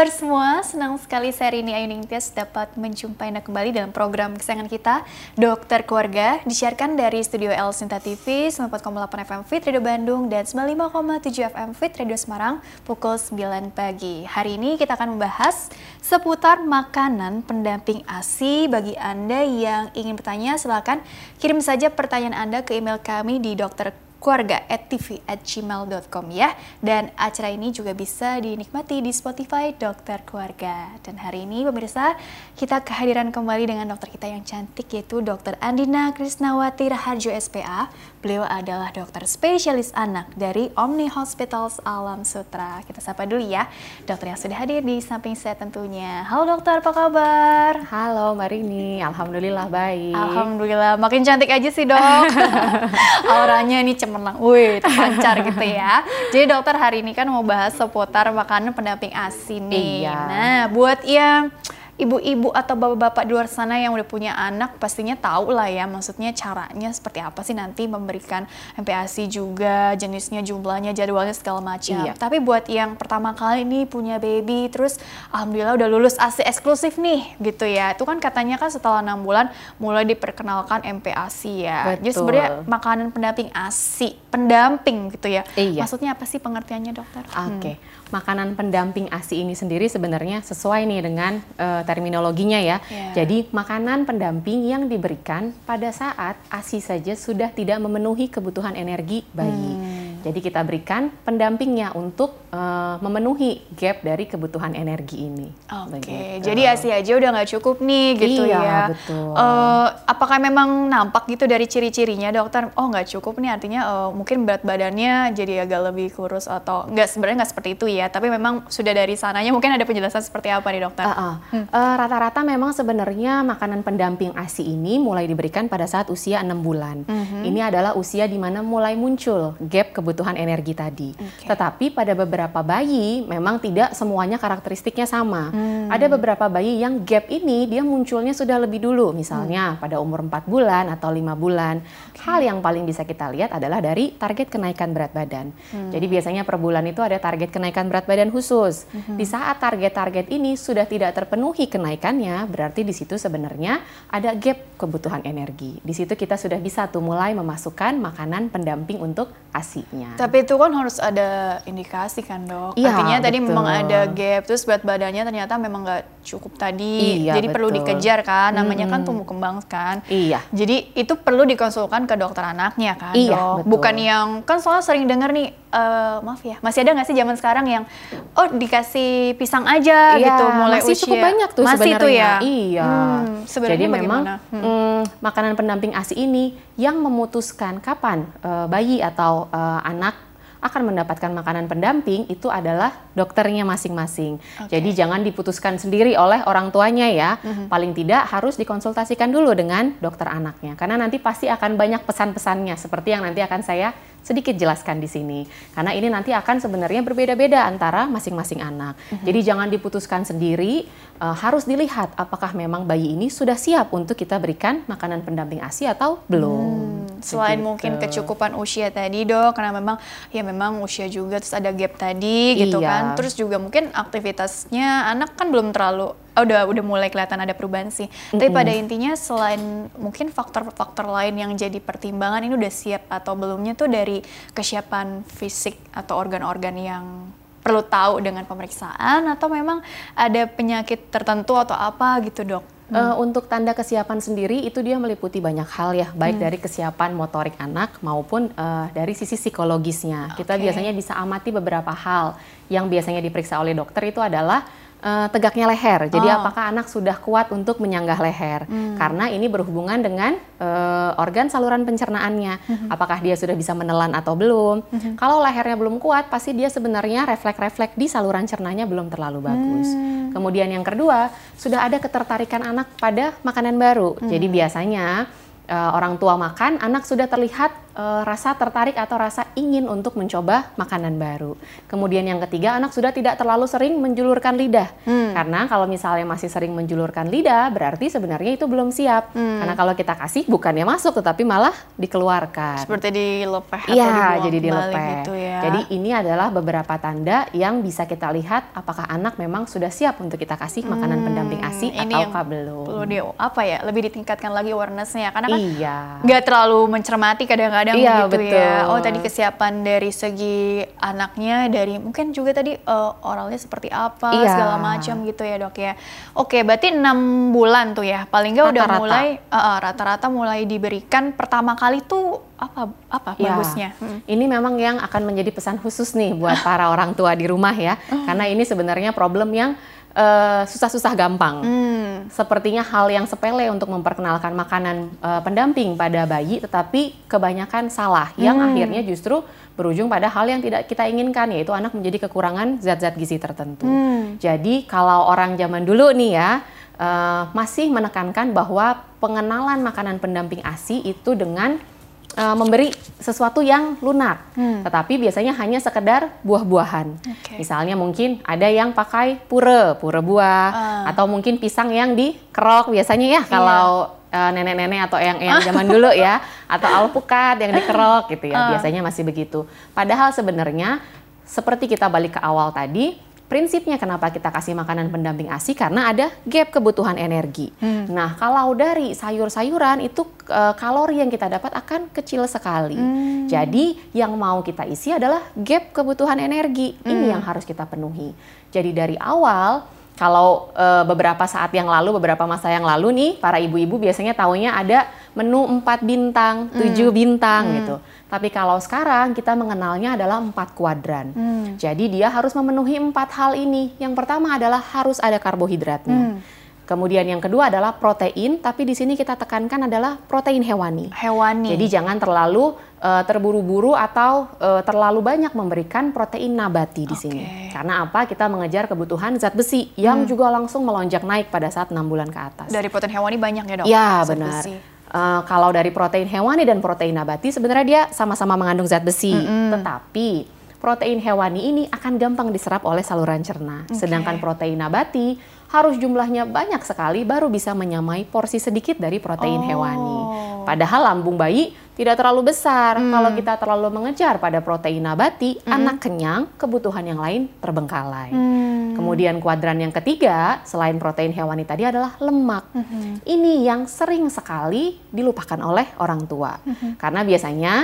kabar semua? Senang sekali saya Rini Ayu Ningtyas dapat menjumpai Anda kembali dalam program kesayangan kita, Dokter Keluarga, disiarkan dari Studio L Sinta TV, 94,8 FM Fit Radio Bandung, dan 95,7 FM Fit Radio Semarang, pukul 9 pagi. Hari ini kita akan membahas seputar makanan pendamping ASI. Bagi Anda yang ingin bertanya, silakan kirim saja pertanyaan Anda ke email kami di dokter keluarga at tv at gmail.com ya. Dan acara ini juga bisa dinikmati di Spotify Dokter Keluarga. Dan hari ini pemirsa, kita kehadiran kembali dengan dokter kita yang cantik yaitu Dokter Andina Krisnawati Raharjo SPA. Beliau adalah dokter spesialis anak dari Omni Hospitals Alam Sutra. Kita sapa dulu ya, dokter yang sudah hadir di samping saya tentunya. Halo dokter, apa kabar? Halo Mbak Rini, Alhamdulillah baik. Alhamdulillah, makin cantik aja sih dok. Auranya ini cemerlang, wih terpancar gitu ya. Jadi dokter hari ini kan mau bahas seputar makanan pendamping ASI nih. Iya. Nah, buat yang ibu-ibu atau bapak-bapak di luar sana yang udah punya anak pastinya tahu lah ya maksudnya caranya seperti apa sih nanti memberikan MPASI juga jenisnya jumlahnya jadwalnya segala macam. Iya. Tapi buat yang pertama kali nih punya baby terus alhamdulillah udah lulus ASI eksklusif nih gitu ya. Itu kan katanya kan setelah enam bulan mulai diperkenalkan MPASI ya. Jadi Betul. sebenarnya makanan pendamping ASI, pendamping gitu ya. Iya. Maksudnya apa sih pengertiannya dokter? Hmm. Makanan pendamping ASI ini sendiri sebenarnya sesuai nih dengan eh, terminologinya ya. Iya. Jadi makanan pendamping yang diberikan pada saat ASI saja sudah tidak memenuhi kebutuhan energi bayi. Hmm. Jadi kita berikan pendampingnya untuk eh, memenuhi gap dari kebutuhan energi ini. Oke, Begitu. jadi ASI aja udah nggak cukup nih gitu Iya, ya. betul. Eh, apakah memang nampak gitu dari ciri-cirinya dokter? Oh nggak cukup nih artinya eh, mungkin berat badannya jadi agak lebih kurus atau nggak sebenarnya nggak seperti itu ya. Tapi memang sudah dari sananya mungkin ada penjelasan seperti apa nih dokter? Uh, uh. Uh, rata-rata memang sebenarnya makanan pendamping ASI ini mulai diberikan pada saat usia 6 bulan. Mhm. Ini adalah usia di mana mulai muncul gap kebutuhan energi tadi. Oke. Tetapi pada beberapa bayi memang tidak semuanya karakteristiknya sama. Hmm. Ada beberapa bayi yang gap ini dia munculnya sudah lebih dulu, misalnya Hmm. pada umur 4 bulan atau lima bulan. Hal yang paling bisa kita lihat adalah dari target kenaikan berat badan. Hmm. Jadi biasanya per bulan itu ada target kenaikan berat badan khusus. Hmm. Di saat target-target ini sudah tidak terpenuhi kenaikannya, berarti di situ sebenarnya ada gap kebutuhan energi. Di situ kita sudah bisa tuh mulai memasukkan makanan pendamping untuk ASI-nya. Tapi itu kan harus ada indikasi kan dok. Iya, Artinya tadi betul. memang ada gap, terus berat badannya ternyata memang nggak cukup tadi. Iya, jadi perlu betul. dikejar kan, namanya kan Mm-mm. tumbuh kembang kan. Iya. Jadi itu perlu dikonsulkan ke dokter anaknya kan Iya, dok. betul. Bukan yang, kan soalnya sering dengar nih, eh, maaf ya, masih ada nggak sih zaman sekarang yang, oh dikasih pisang aja Iya, gitu mulai masih usia. cukup banyak tuh Masih sebenarnya. tuh ya? Iya. Hmm, sebenarnya Jadi memang? Hmm. mm, makanan pendamping ASI ini yang memutuskan kapan eh, bayi atau eh, anak akan mendapatkan makanan pendamping itu adalah dokternya masing-masing. Oke. Jadi jangan diputuskan sendiri oleh orang tuanya ya. Mhm. Paling tidak harus dikonsultasikan dulu dengan dokter anaknya karena nanti pasti akan banyak pesan-pesannya seperti yang nanti akan saya sedikit jelaskan di sini. Karena ini nanti akan sebenarnya berbeda-beda antara masing-masing anak. Mhm. Jadi jangan diputuskan sendiri, eh, harus dilihat apakah memang bayi ini sudah siap untuk kita berikan makanan pendamping ASI atau belum. Selain Begitu. mungkin kecukupan usia tadi dok, karena memang ya memang usia juga terus ada gap tadi gitu Iya. kan. Terus juga mungkin aktivitasnya anak kan belum terlalu oh, udah udah mulai kelihatan ada perubahan sih. Tapi pada intinya selain mungkin faktor-faktor lain yang jadi pertimbangan ini udah siap atau belumnya tuh dari kesiapan fisik atau organ-organ yang perlu tahu dengan pemeriksaan atau memang ada penyakit tertentu atau apa gitu dok. Eh, untuk tanda kesiapan sendiri itu dia meliputi banyak hal ya, baik dari kesiapan motorik anak maupun eh, dari sisi psikologisnya. Kita Oke. biasanya bisa amati beberapa hal yang biasanya diperiksa oleh dokter itu adalah eh, tegaknya leher. Jadi Oh. apakah anak sudah kuat untuk menyanggah leher? Karena ini berhubungan dengan eh, organ saluran pencernaannya. Apakah dia sudah bisa menelan atau belum? Kalau lehernya belum kuat, pasti dia sebenarnya refleks-refleks di saluran cernanya belum terlalu bagus. Kemudian yang kedua, sudah ada ketertarikan anak pada makanan baru. Jadi biasanya eh, orang tua makan, anak sudah terlihat uh, rasa tertarik atau rasa ingin untuk mencoba makanan baru. Kemudian yang ketiga, anak sudah tidak terlalu sering menjulurkan lidah. Hmm. Karena kalau misalnya masih sering menjulurkan lidah, berarti sebenarnya itu belum siap. Hmm. Karena kalau kita kasih bukannya masuk tetapi malah dikeluarkan. Seperti dilepeh atau Iya, jadi dilepeh. Gitu ya. Jadi ini adalah beberapa tanda yang bisa kita lihat apakah anak memang sudah siap untuk kita kasih makanan hmm, pendamping ASI atau belum. Perlu di apa ya, lebih ditingkatkan lagi awarenessnya karena kan iya. nggak terlalu mencermati kadang-kadang iya, gitu betul. ya. Oh tadi kesiapan dari segi anaknya, dari mungkin juga tadi uh, oralnya seperti apa iya. segala macam gitu ya dok ya. Oke, berarti enam bulan tuh ya, paling nggak udah mulai rata-rata uh, mulai diberikan pertama kali tuh apa apa ya, bagusnya? Hmm. Ini memang yang akan menjadi pesan khusus nih buat para orang tua di rumah ya, hmm. karena ini sebenarnya problem yang susah susah-susah gampang. Hmm. Sepertinya hal yang sepele untuk memperkenalkan makanan uh, pendamping pada bayi, tetapi kebanyakan salah, yang hmm. akhirnya justru berujung pada hal yang tidak kita inginkan, yaitu anak menjadi kekurangan zat-zat gizi tertentu. Hmm. Jadi kalau orang zaman dulu nih ya uh, masih menekankan bahwa pengenalan makanan pendamping ASI itu dengan uh, memberi sesuatu yang lunak, hmm. tetapi biasanya hanya sekedar buah-buahan. Okay. Misalnya mungkin ada yang pakai pure, pure buah, uh. atau mungkin pisang yang dikerok biasanya ya kalau uh, nenek-nenek atau yang yang zaman dulu ya, atau alpukat yang dikerok gitu ya, uh. biasanya masih begitu. Padahal sebenarnya seperti kita balik ke awal tadi, prinsipnya kenapa kita kasih makanan pendamping ASI karena ada gap kebutuhan energi. Hmm. Nah, kalau dari sayur-sayuran itu e, kalori yang kita dapat akan kecil sekali. Hmm. Jadi, yang mau kita isi adalah gap kebutuhan energi. Hmm. Ini yang harus kita penuhi. Jadi dari awal kalau e, beberapa saat yang lalu, beberapa masa yang lalu nih, para ibu-ibu biasanya taunya ada menu 4 bintang, 7 hmm. bintang hmm. gitu. Tapi kalau sekarang kita mengenalnya adalah empat kuadran. Hmm. Jadi dia harus memenuhi empat hal ini. Yang pertama adalah harus ada karbohidratnya. Hmm. Kemudian yang kedua adalah protein, tapi di sini kita tekankan adalah protein hewani. Hewani. Jadi jangan terlalu uh, terburu-buru atau uh, terlalu banyak memberikan protein nabati di okay. sini. Karena apa? Kita mengejar kebutuhan zat besi yang hmm. juga langsung melonjak naik pada saat enam bulan ke atas. Dari protein hewani banyak ya dok? Iya benar. Uh, kalau dari protein hewani dan protein nabati sebenarnya dia sama-sama mengandung zat besi, mm -hmm. tetapi protein hewani ini akan gampang diserap oleh saluran cerna. Okay. Sedangkan protein nabati harus jumlahnya banyak sekali baru bisa menyamai porsi sedikit dari protein oh. hewani. Padahal lambung bayi tidak terlalu besar. Hmm. Kalau kita terlalu mengejar pada protein nabati, hmm. anak kenyang, kebutuhan yang lain terbengkalai. Hmm. Kemudian kuadran yang ketiga, selain protein hewani tadi adalah lemak. Hmm. Ini yang sering sekali dilupakan oleh orang tua. Hmm. Karena biasanya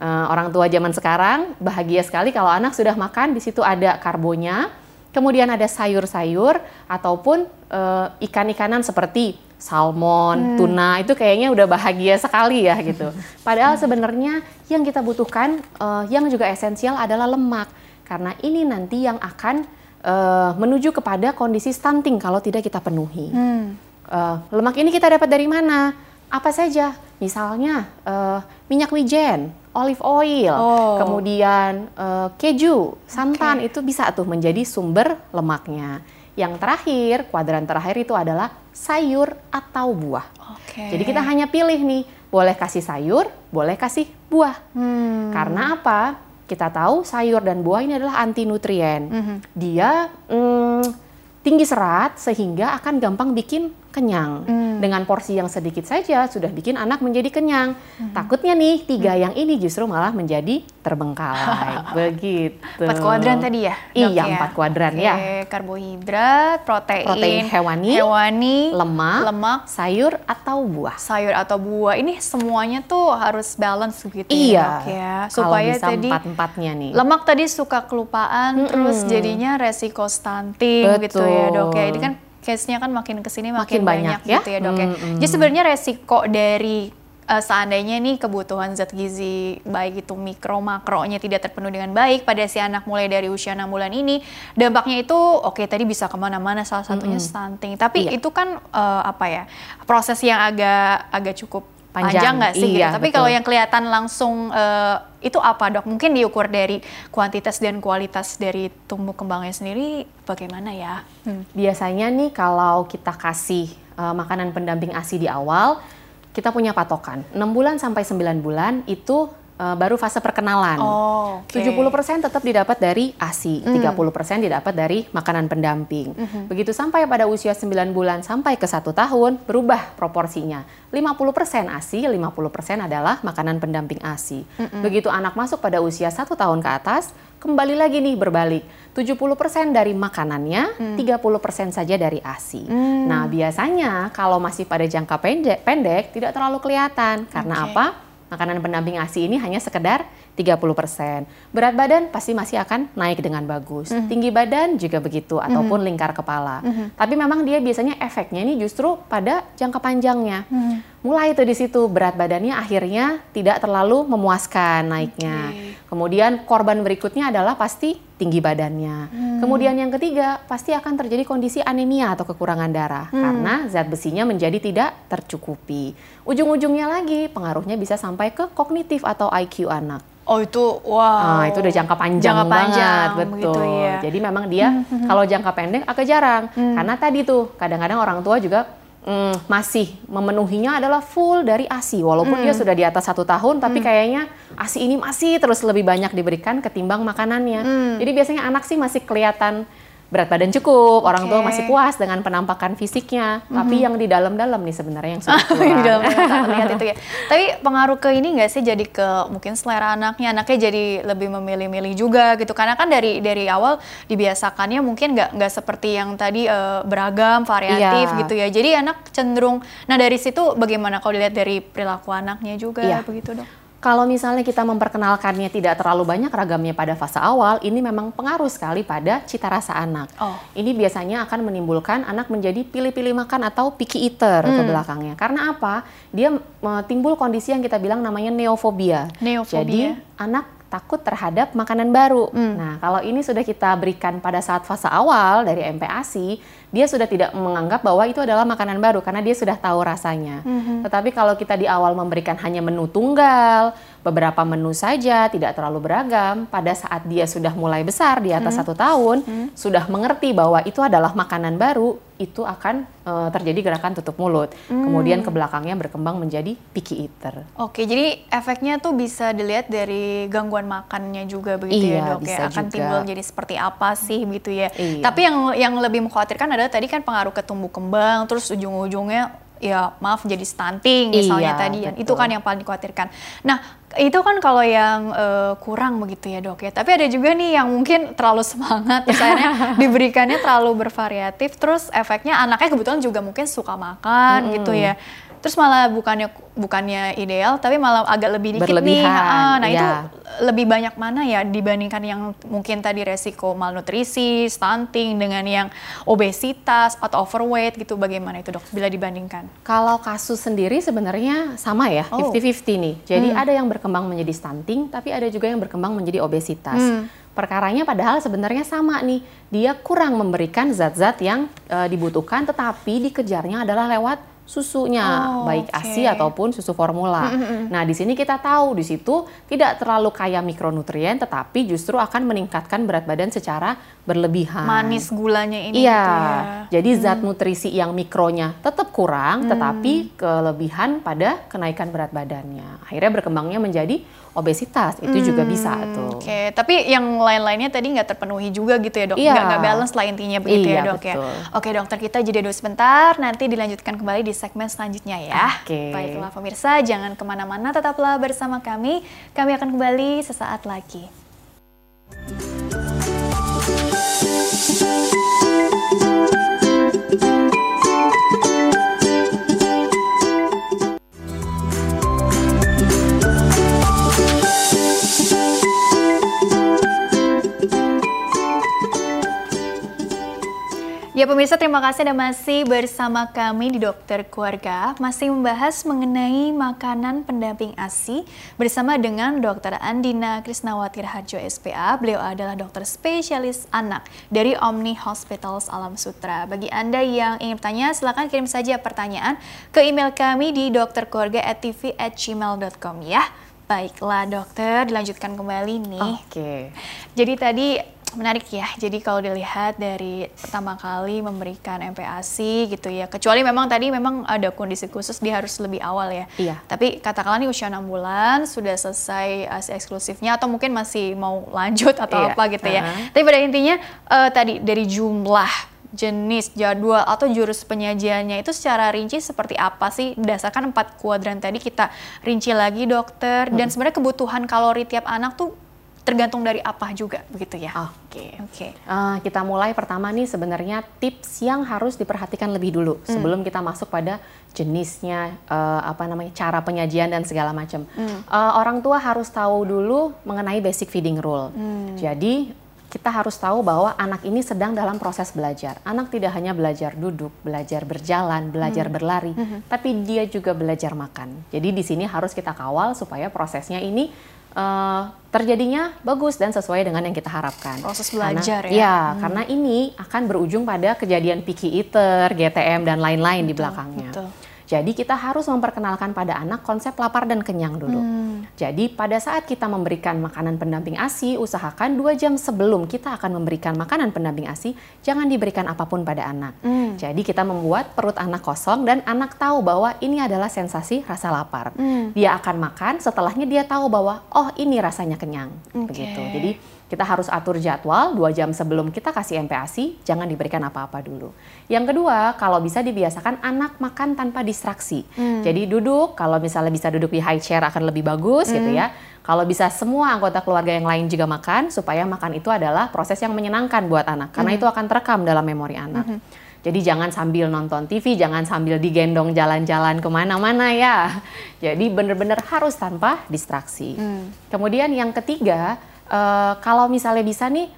uh, orang tua zaman sekarang bahagia sekali kalau anak sudah makan di situ ada karbonya, kemudian ada sayur-sayur ataupun uh, ikan-ikanan seperti salmon, hmm. tuna itu kayaknya udah bahagia sekali ya gitu. Padahal sebenarnya yang kita butuhkan uh, yang juga esensial adalah lemak karena ini nanti yang akan uh, menuju kepada kondisi stunting kalau tidak kita penuhi. Hmm. Uh, lemak ini kita dapat dari mana? Apa saja? Misalnya uh, minyak wijen, olive oil, oh. kemudian uh, keju, santan okay. itu bisa tuh menjadi sumber lemaknya. Yang terakhir, kuadran terakhir itu adalah sayur atau buah. Okay. Jadi kita hanya pilih nih, boleh kasih sayur, boleh kasih buah. Hmm. Karena apa? Kita tahu sayur dan buah ini adalah anti nutrien. -hmm. Dia mm, tinggi serat sehingga akan gampang bikin kenyang. Hmm. Dengan porsi yang sedikit saja sudah bikin anak menjadi kenyang. Hmm. Takutnya nih tiga hmm. yang ini justru malah menjadi terbengkalai. Begitu. Empat kuadran tadi ya? Iya, ya? empat kuadran Oke. ya. Karbohidrat, protein, protein hewani, hewani, lemak, lemak, sayur atau buah. Sayur atau buah. Ini semuanya tuh harus balance gitu ya, iya. ya, ya. Supaya bisa tadi empat-empatnya nih. Lemak tadi suka kelupaan, hmm. terus jadinya resiko stunting Betul. gitu ya, Dok ya. Ini kan case-nya kan makin ke sini makin, makin banyak, banyak ya? gitu ya dok ya. Hmm, Jadi sebenarnya resiko dari uh, seandainya nih kebutuhan zat gizi baik itu mikro makronya tidak terpenuhi dengan baik pada si anak mulai dari usia 6 bulan ini dampaknya itu oke okay, tadi bisa ke mana-mana salah satunya -hmm. stunting tapi iya. itu kan uh, apa ya proses yang agak agak cukup panjang nggak sih? Iya, gitu. Tapi kalau yang kelihatan langsung uh, itu apa dok? Mungkin diukur dari kuantitas dan kualitas dari tumbuh kembangnya sendiri bagaimana ya? Hmm. Biasanya nih kalau kita kasih uh, makanan pendamping ASI di awal, kita punya patokan 6 bulan sampai 9 bulan itu uh, baru fase perkenalan. Oh, okay. 70% tetap didapat dari ASI, mm. 30% didapat dari makanan pendamping. Mm -hmm. Begitu sampai pada usia 9 bulan sampai ke satu tahun, berubah proporsinya. 50% ASI, 50% adalah makanan pendamping ASI. Mm -hmm. Begitu anak masuk pada usia satu tahun ke atas, kembali lagi nih berbalik. 70% dari makanannya, hmm. 30% saja dari ASI. Hmm. Nah, biasanya kalau masih pada jangka pendek, pendek tidak terlalu kelihatan. Karena okay. apa? Makanan pendamping ASI ini hanya sekedar 30%. Berat badan pasti masih akan naik dengan bagus. Mm -hmm. Tinggi badan juga begitu ataupun mm -hmm. lingkar kepala. Mm -hmm. Tapi memang dia biasanya efeknya ini justru pada jangka panjangnya. Mm -hmm. Mulai itu di situ berat badannya akhirnya tidak terlalu memuaskan naiknya. Okay. Kemudian korban berikutnya adalah pasti tinggi badannya. Hmm. Kemudian yang ketiga pasti akan terjadi kondisi anemia atau kekurangan darah hmm. karena zat besinya menjadi tidak tercukupi. Ujung-ujungnya lagi pengaruhnya bisa sampai ke kognitif atau IQ anak. Oh itu wow. Nah, itu udah jangka panjang jangka panjang, banget, betul. ya. Jadi memang dia hmm, hmm, hmm. kalau jangka pendek agak jarang hmm. karena tadi tuh kadang-kadang orang tua juga mm, masih memenuhinya adalah full dari ASI walaupun mm. dia sudah di atas satu tahun tapi mm. kayaknya ASI ini masih terus lebih banyak diberikan ketimbang makanannya mm. jadi biasanya anak sih masih kelihatan berat badan cukup, okay. orang tua masih puas dengan penampakan fisiknya, mm-hmm. tapi yang di dalam-dalam nih sebenarnya yang sudah keluar. di dalam lihat itu ya. Tapi pengaruh ke ini nggak sih jadi ke mungkin selera anaknya, anaknya jadi lebih memilih-milih juga gitu, karena kan dari dari awal dibiasakannya mungkin nggak nggak seperti yang tadi uh, beragam, variatif yeah. gitu ya. Jadi anak cenderung, nah dari situ bagaimana kalau dilihat dari perilaku anaknya juga yeah. begitu dok? Kalau misalnya kita memperkenalkannya tidak terlalu banyak ragamnya pada fase awal, ini memang pengaruh sekali pada cita rasa anak. Oh. Ini biasanya akan menimbulkan anak menjadi pilih-pilih makan atau picky eater hmm. ke belakangnya. Karena apa? Dia timbul kondisi yang kita bilang namanya neofobia. Neofobia. Jadi anak takut terhadap makanan baru. Hmm. Nah, kalau ini sudah kita berikan pada saat fase awal dari MPASI, dia sudah tidak menganggap bahwa itu adalah makanan baru karena dia sudah tahu rasanya. Hmm. Tetapi kalau kita di awal memberikan hanya menu tunggal, beberapa menu saja, tidak terlalu beragam, pada saat dia sudah mulai besar di atas hmm. satu tahun, hmm. sudah mengerti bahwa itu adalah makanan baru, itu akan uh, terjadi gerakan tutup mulut. Hmm. Kemudian ke belakangnya berkembang menjadi picky eater. Oke, jadi efeknya tuh bisa dilihat dari gangguan makannya juga begitu ya, iya, ya dok ya. Akan juga. timbul jadi seperti apa sih begitu ya. Iya. Tapi yang yang lebih mengkhawatirkan adalah tadi kan pengaruh ke tumbuh kembang, terus ujung-ujungnya ya maaf jadi stunting misalnya iya, tadi ya. Itu kan yang paling dikhawatirkan. Nah, itu kan kalau yang uh, kurang begitu ya dok ya. Tapi ada juga nih yang mungkin terlalu semangat, misalnya diberikannya terlalu bervariatif, terus efeknya anaknya kebetulan juga mungkin suka makan hmm. gitu ya terus malah bukannya bukannya ideal tapi malah agak lebih dikit Berlebihan, nih ah, nah ya. itu lebih banyak mana ya dibandingkan yang mungkin tadi resiko malnutrisi stunting dengan yang obesitas atau overweight gitu bagaimana itu dok bila dibandingkan kalau kasus sendiri sebenarnya sama ya oh. 50-50 nih jadi hmm. ada yang berkembang menjadi stunting tapi ada juga yang berkembang menjadi obesitas hmm perkaranya padahal sebenarnya sama nih. Dia kurang memberikan zat-zat yang e, dibutuhkan tetapi dikejarnya adalah lewat susunya, oh, baik okay. ASI ataupun susu formula. Mm -hmm. Nah, di sini kita tahu di situ tidak terlalu kaya mikronutrien, tetapi justru akan meningkatkan berat badan secara berlebihan. Manis gulanya ini. Iya. Gitu ya. Jadi hmm. zat nutrisi yang mikronya tetap kurang, hmm. tetapi kelebihan pada kenaikan berat badannya. Akhirnya berkembangnya menjadi obesitas. Itu hmm. juga bisa tuh. Oke, okay. tapi yang lain-lainnya tadi nggak terpenuhi juga gitu ya dok? Iya. Nggak, balance lah intinya begitu ya, iya, ya dok betul. ya? Oke dokter kita jadi dulu sebentar, nanti dilanjutkan kembali di segmen selanjutnya ya. Oke. Okay. Baiklah pemirsa, jangan ke mana-mana, tetaplah bersama kami. Kami akan kembali sesaat lagi. Ya pemirsa terima kasih Anda masih bersama kami di Dokter Keluarga masih membahas mengenai makanan pendamping ASI bersama dengan Dokter Andina Krisnawati Raharjo SPA. Beliau adalah dokter spesialis anak dari Omni Hospitals Alam Sutra. Bagi Anda yang ingin bertanya silakan kirim saja pertanyaan ke email kami di dokterkeluarga@tv@gmail.com ya. Baiklah dokter, dilanjutkan kembali nih. Oke. Okay. Jadi tadi menarik ya. Jadi kalau dilihat dari pertama kali memberikan MPASI gitu ya, kecuali memang tadi memang ada kondisi khusus dia harus lebih awal ya. Iya. Tapi katakanlah nih usia 6 bulan sudah selesai ASI eksklusifnya atau mungkin masih mau lanjut atau iya. apa gitu ya. Uh -huh. Tapi pada intinya uh, tadi dari jumlah jenis, jadwal atau jurus penyajiannya itu secara rinci seperti apa sih berdasarkan empat kuadran tadi kita rinci lagi dokter dan sebenarnya kebutuhan kalori tiap anak tuh tergantung dari apa juga begitu ya. Oke. Okay. Oke. Okay. Uh, kita mulai pertama nih sebenarnya tips yang harus diperhatikan lebih dulu hmm. sebelum kita masuk pada jenisnya uh, apa namanya cara penyajian dan segala macam. Hmm. Uh, orang tua harus tahu dulu mengenai basic feeding rule. Hmm. Jadi kita harus tahu bahwa anak ini sedang dalam proses belajar. Anak tidak hanya belajar duduk, belajar berjalan, belajar hmm. berlari, hmm. tapi dia juga belajar makan. Jadi di sini harus kita kawal supaya prosesnya ini uh, terjadinya bagus dan sesuai dengan yang kita harapkan. Proses belajar karena, ya. Ya, hmm. karena ini akan berujung pada kejadian picky eater, GTM dan lain-lain di belakangnya. Betul. Jadi kita harus memperkenalkan pada anak konsep lapar dan kenyang dulu. Hmm. Jadi pada saat kita memberikan makanan pendamping ASI, usahakan dua jam sebelum kita akan memberikan makanan pendamping ASI, jangan diberikan apa pun pada anak. Hmm. Jadi kita membuat perut anak kosong dan anak tahu bahwa ini adalah sensasi rasa lapar. Hmm. Dia akan makan, setelahnya dia tahu bahwa oh ini rasanya kenyang. Okay. Begitu. Jadi kita harus atur jadwal dua jam sebelum kita kasih MPASI, jangan diberikan apa-apa dulu. Yang kedua, kalau bisa dibiasakan anak makan tanpa distraksi. Hmm. Jadi duduk, kalau misalnya bisa duduk di high chair akan lebih bagus gitu hmm. gitu ya. Kalau bisa semua anggota keluarga yang lain juga makan, supaya makan itu adalah proses yang menyenangkan buat anak, karena hmm. itu akan terekam dalam memori anak. Hmm. Jadi jangan sambil nonton TV, jangan sambil digendong jalan-jalan ke mana-mana ya. Jadi benar-benar harus tanpa distraksi. Hmm. Kemudian yang ketiga, uh, kalau misalnya bisa nih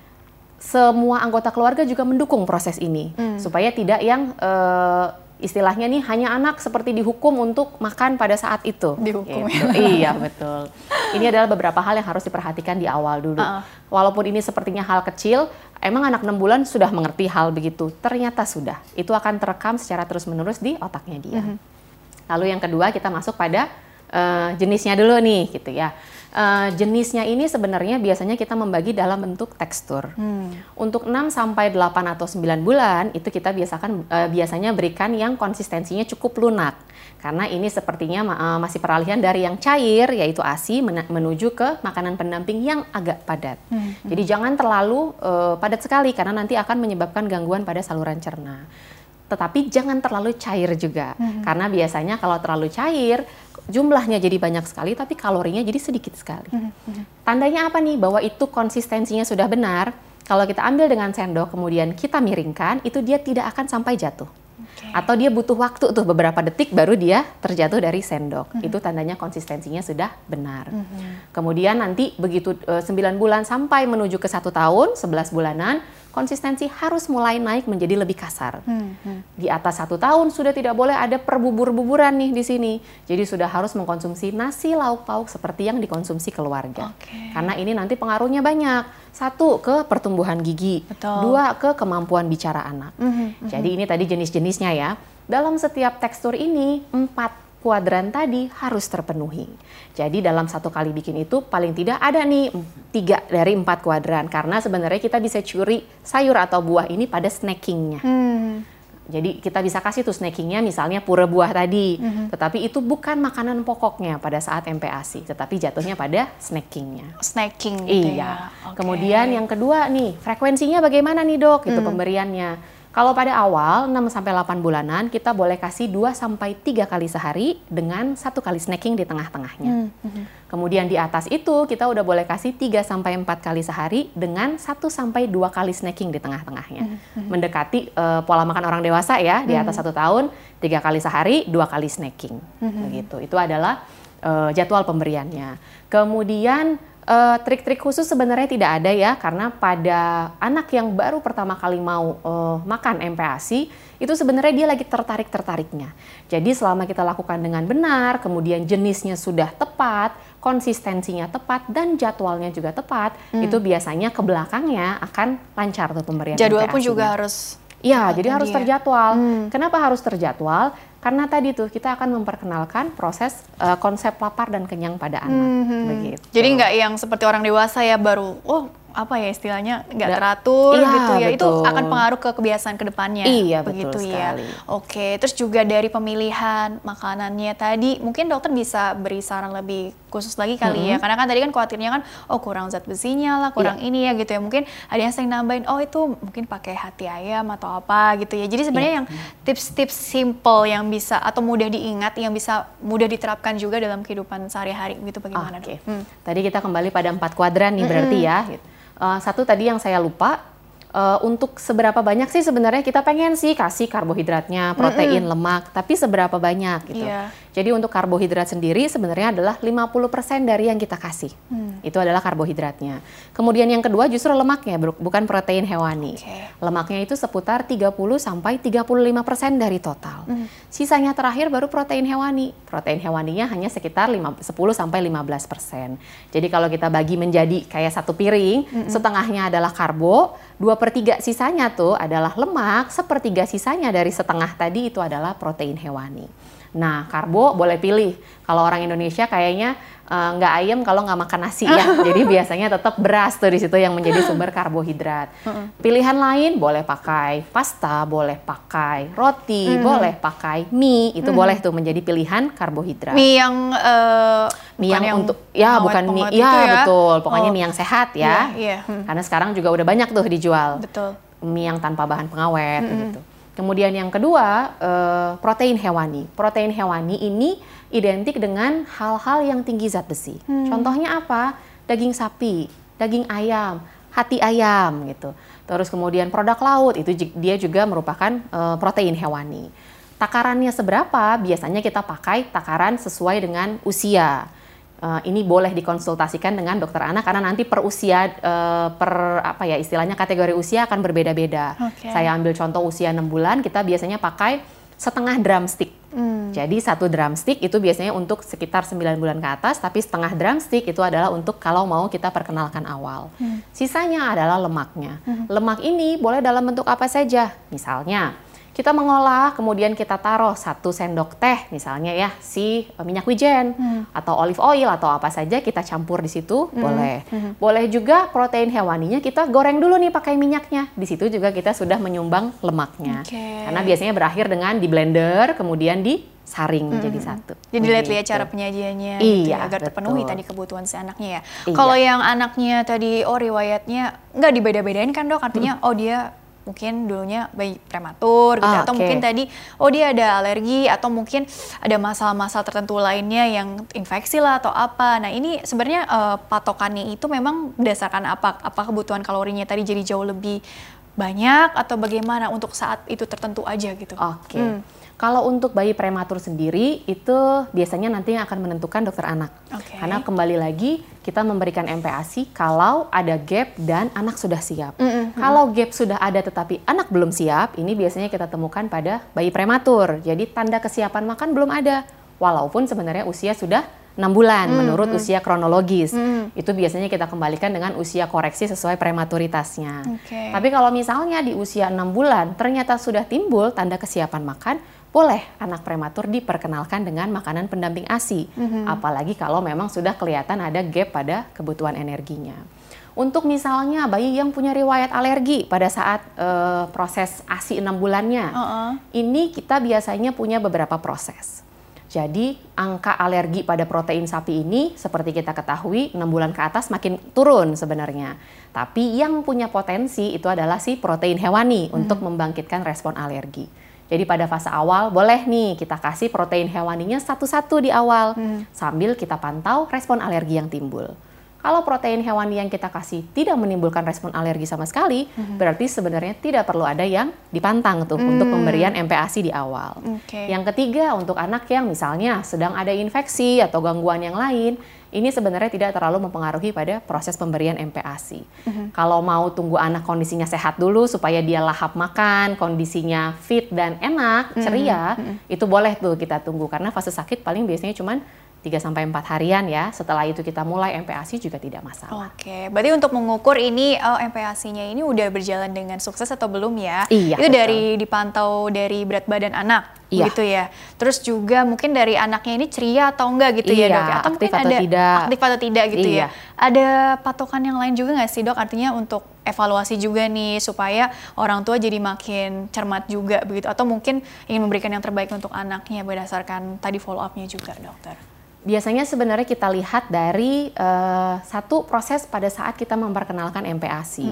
semua anggota keluarga juga mendukung proses ini hmm. supaya tidak yang uh, istilahnya nih hanya anak seperti dihukum untuk makan pada saat itu. Dihukum. Gitu. iya betul. Ini adalah beberapa hal yang harus diperhatikan di awal dulu. Uh. Walaupun ini sepertinya hal kecil, emang anak 6 bulan sudah mengerti hal begitu. Ternyata sudah. Itu akan terekam secara terus-menerus di otaknya dia. Mhm. -huh. Lalu yang kedua kita masuk pada uh, jenisnya dulu nih gitu ya. Uh, jenisnya ini sebenarnya biasanya kita membagi dalam bentuk tekstur. Hmm. Untuk 6 sampai 8 atau 9 bulan itu kita biasakan uh, biasanya berikan yang konsistensinya cukup lunak. Karena ini sepertinya uh, masih peralihan dari yang cair yaitu ASI men menuju ke makanan pendamping yang agak padat. Hmm. Jadi jangan terlalu uh, padat sekali karena nanti akan menyebabkan gangguan pada saluran cerna tetapi jangan terlalu cair juga hmm. karena biasanya kalau terlalu cair jumlahnya jadi banyak sekali tapi kalorinya jadi sedikit sekali. Hmm. Hmm. Tandanya apa nih bahwa itu konsistensinya sudah benar? Kalau kita ambil dengan sendok kemudian kita miringkan itu dia tidak akan sampai jatuh. Okay. Atau dia butuh waktu tuh beberapa detik baru dia terjatuh dari sendok. Hmm. Itu tandanya konsistensinya sudah benar. Hmm. Kemudian nanti begitu uh, eh, 9 bulan sampai menuju ke satu tahun, 11 bulanan, konsistensi harus mulai naik menjadi lebih kasar. Hmm, hmm. Di atas satu tahun sudah tidak boleh ada perbubur-buburan nih di sini. Jadi sudah harus mengkonsumsi nasi lauk pauk seperti yang dikonsumsi keluarga. Okay. Karena ini nanti pengaruhnya banyak. Satu ke pertumbuhan gigi, Betul. dua ke kemampuan bicara anak. Hmm, hmm, hmm. Jadi ini tadi jenis-jenisnya ya. Dalam setiap tekstur ini empat kuadran tadi harus terpenuhi. Jadi dalam satu kali bikin itu paling tidak ada nih tiga dari empat kuadran karena sebenarnya kita bisa curi sayur atau buah ini pada snackingnya. Hmm. Jadi kita bisa kasih tuh snackingnya misalnya pura buah tadi, mm-hmm. tetapi itu bukan makanan pokoknya pada saat MPASI, tetapi jatuhnya pada snackingnya. Snacking. Gitu iya. Ya? Okay. Kemudian yang kedua nih frekuensinya bagaimana nih dok? Itu mm. pemberiannya kalau pada awal 6 sampai 8 bulanan kita boleh kasih 2 sampai 3 kali sehari dengan satu kali snacking di tengah-tengahnya. Hmm. hmm. Kemudian di atas itu kita udah boleh kasih 3 sampai 4 kali sehari dengan 1 sampai 2 kali snacking di tengah-tengahnya. Hmm. hmm. Mendekati uh, pola makan orang dewasa ya, di atas hmm. satu tahun 3 kali sehari, 2 kali snacking. Hmm. Begitu. Itu adalah uh, jadwal pemberiannya. Kemudian Uh, trik-trik khusus sebenarnya tidak ada ya karena pada anak yang baru pertama kali mau uh, makan MPASI itu sebenarnya dia lagi tertarik-tertariknya. Jadi selama kita lakukan dengan benar, kemudian jenisnya sudah tepat, konsistensinya tepat dan jadwalnya juga tepat, hmm. itu biasanya ke belakangnya akan lancar tuh pemberian Jadwal pun juga harus Iya, jadi harus terjadwal. Hmm. Kenapa harus terjadwal? Karena tadi tuh kita akan memperkenalkan proses uh, konsep lapar dan kenyang pada anak. Hmm. Begitu. Jadi nggak yang seperti orang dewasa ya baru, oh apa ya istilahnya nggak teratur iya, gitu ya betul. itu akan pengaruh ke kebiasaan ke depannya iya begitu betul ya sekali. oke terus juga dari pemilihan makanannya tadi mungkin dokter bisa beri saran lebih khusus lagi kali Mm-hmm. ya karena kan tadi kan khawatirnya kan oh kurang zat besinya lah kurang Iya. ini ya gitu ya mungkin ada yang sering nambahin oh itu mungkin pakai hati ayam atau apa gitu ya jadi sebenarnya Iya. yang tips-tips simple yang bisa atau mudah diingat yang bisa mudah diterapkan juga dalam kehidupan sehari-hari gitu bagaimana Oke. dok? Hmm. Tadi kita kembali pada empat kuadran nih berarti ya. Gitu. Uh, satu tadi yang saya lupa. uh, untuk seberapa banyak sih sebenarnya kita pengen sih kasih karbohidratnya, protein, lemak, tapi seberapa banyak gitu. Iya. Jadi untuk karbohidrat sendiri sebenarnya adalah 50% dari yang kita kasih. Hmm. Itu adalah karbohidratnya. Kemudian yang kedua justru lemaknya, bu- bukan protein hewani. Oke. Lemaknya itu seputar 30 sampai 35% dari total. Hmm. Sisanya terakhir baru protein hewani. Protein hewaninya hanya sekitar lima- 10 sampai 15%. Jadi kalau kita bagi menjadi kayak satu piring, setengahnya adalah karbo, dua per tiga sisanya tuh adalah lemak, sepertiga sisanya dari setengah tadi itu adalah protein hewani. Nah, karbo boleh pilih. Kalau orang Indonesia kayaknya eh, nggak ayam kalau nggak makan nasi ya. Jadi biasanya tetap beras tuh di situ yang menjadi sumber karbohidrat. Pilihan lain boleh pakai pasta, boleh pakai roti, boleh pakai mie. Itu boleh tuh menjadi pilihan karbohidrat. Mie yang eh, Mie bukan yang untuk ya bukan mie ya itu betul. Pokoknya Oh, mie yang sehat ya. iya. Hmm. Karena sekarang juga udah banyak tuh dijual betul. mie yang tanpa bahan pengawet gitu. Kemudian yang kedua eh, protein hewani. Protein hewani ini identik dengan hal-hal yang tinggi zat besi. Contohnya apa? Daging sapi, daging ayam, hati ayam gitu. Terus kemudian produk laut itu dia juga merupakan eh, protein hewani. Takarannya seberapa? Biasanya kita pakai takaran sesuai dengan usia. Eh, ini boleh dikonsultasikan dengan dokter anak karena nanti per usia eh, per apa ya istilahnya kategori usia akan berbeda-beda. Oke. Saya ambil contoh usia 6 bulan kita biasanya pakai setengah drumstick. Hmm. Jadi satu drumstick itu biasanya untuk sekitar 9 bulan ke atas, tapi setengah drumstick itu adalah untuk kalau mau kita perkenalkan awal. Hmm. Sisanya adalah lemaknya. Lemak ini boleh dalam bentuk apa saja. Misalnya kita mengolah, kemudian kita taruh satu sendok teh, misalnya ya si eh, minyak wijen Hmm. atau olive oil atau apa saja kita campur di situ boleh. Hmm. Boleh juga protein hewaninya kita goreng dulu nih pakai minyaknya. Di situ juga kita sudah menyumbang lemaknya. Oke. Karena biasanya berakhir dengan di blender kemudian disaring menjadi satu. Jadi lihat-lihat Begitu. cara penyajiannya gitu Iya, ya, agar terpenuhi betul. tadi kebutuhan si anaknya ya. Iya. Kalau yang anaknya tadi oh riwayatnya nggak dibeda-bedain kan dok, artinya oh dia mungkin dulunya bayi prematur gitu Ah, atau oke. mungkin tadi oh dia ada alergi atau mungkin ada masalah-masalah tertentu lainnya yang infeksi lah atau apa. Nah, ini sebenarnya eh, patokannya itu memang berdasarkan apa apa kebutuhan kalorinya tadi jadi jauh lebih banyak atau bagaimana untuk saat itu tertentu aja gitu. Oke. Hmm. Kalau untuk bayi prematur sendiri itu biasanya nanti yang akan menentukan dokter anak. Oke. Karena kembali lagi kita memberikan MPASI kalau ada gap dan anak sudah siap. Mm-mm. Kalau gap sudah ada tetapi anak belum siap, ini biasanya kita temukan pada bayi prematur. Jadi tanda kesiapan makan belum ada. Walaupun sebenarnya usia sudah 6 bulan menurut usia kronologis. Mm. Itu biasanya kita kembalikan dengan usia koreksi sesuai prematuritasnya. Oke. Tapi kalau misalnya di usia 6 bulan ternyata sudah timbul tanda kesiapan makan, boleh anak prematur diperkenalkan dengan makanan pendamping ASI. Apalagi kalau memang sudah kelihatan ada gap pada kebutuhan energinya. Untuk misalnya bayi yang punya riwayat alergi pada saat eh, proses ASI 6 bulannya, Heeh. ini kita biasanya punya beberapa proses. Jadi angka alergi pada protein sapi ini seperti kita ketahui 6 bulan ke atas makin turun sebenarnya. Tapi yang punya potensi itu adalah si protein hewani untuk membangkitkan respon alergi. Jadi pada fase awal boleh nih kita kasih protein hewaninya satu-satu di awal sambil kita pantau respon alergi yang timbul. Kalau protein hewani yang kita kasih tidak menimbulkan respon alergi sama sekali, berarti sebenarnya tidak perlu ada yang dipantang tuh untuk pemberian MPASI di awal. Oke. Yang ketiga untuk anak yang misalnya sedang ada infeksi atau gangguan yang lain, ini sebenarnya tidak terlalu mempengaruhi pada proses pemberian MPASI. Kalau mau tunggu anak kondisinya sehat dulu supaya dia lahap makan, kondisinya fit dan enak, ceria, itu boleh tuh kita tunggu. Karena fase sakit paling biasanya cuman 3 sampai 4 harian ya. Setelah itu kita mulai MPASI juga tidak masalah. Oke, berarti untuk mengukur ini oh, MPASI-nya ini udah berjalan dengan sukses atau belum ya? Iya. Itu betul. dari dipantau dari berat badan anak. Iya. gitu ya. Terus juga mungkin dari anaknya ini ceria atau enggak gitu ya Iya, dok ya? Atau aktif mungkin atau ada tidak. aktif atau tidak gitu Iya. ya? Ada patokan yang lain juga nggak sih dok? Artinya untuk evaluasi juga nih supaya orang tua jadi makin cermat juga begitu? Atau mungkin ingin memberikan yang terbaik untuk anaknya berdasarkan tadi follow up-nya juga dokter? Biasanya sebenarnya kita lihat dari eh, satu proses pada saat kita memperkenalkan MPASI.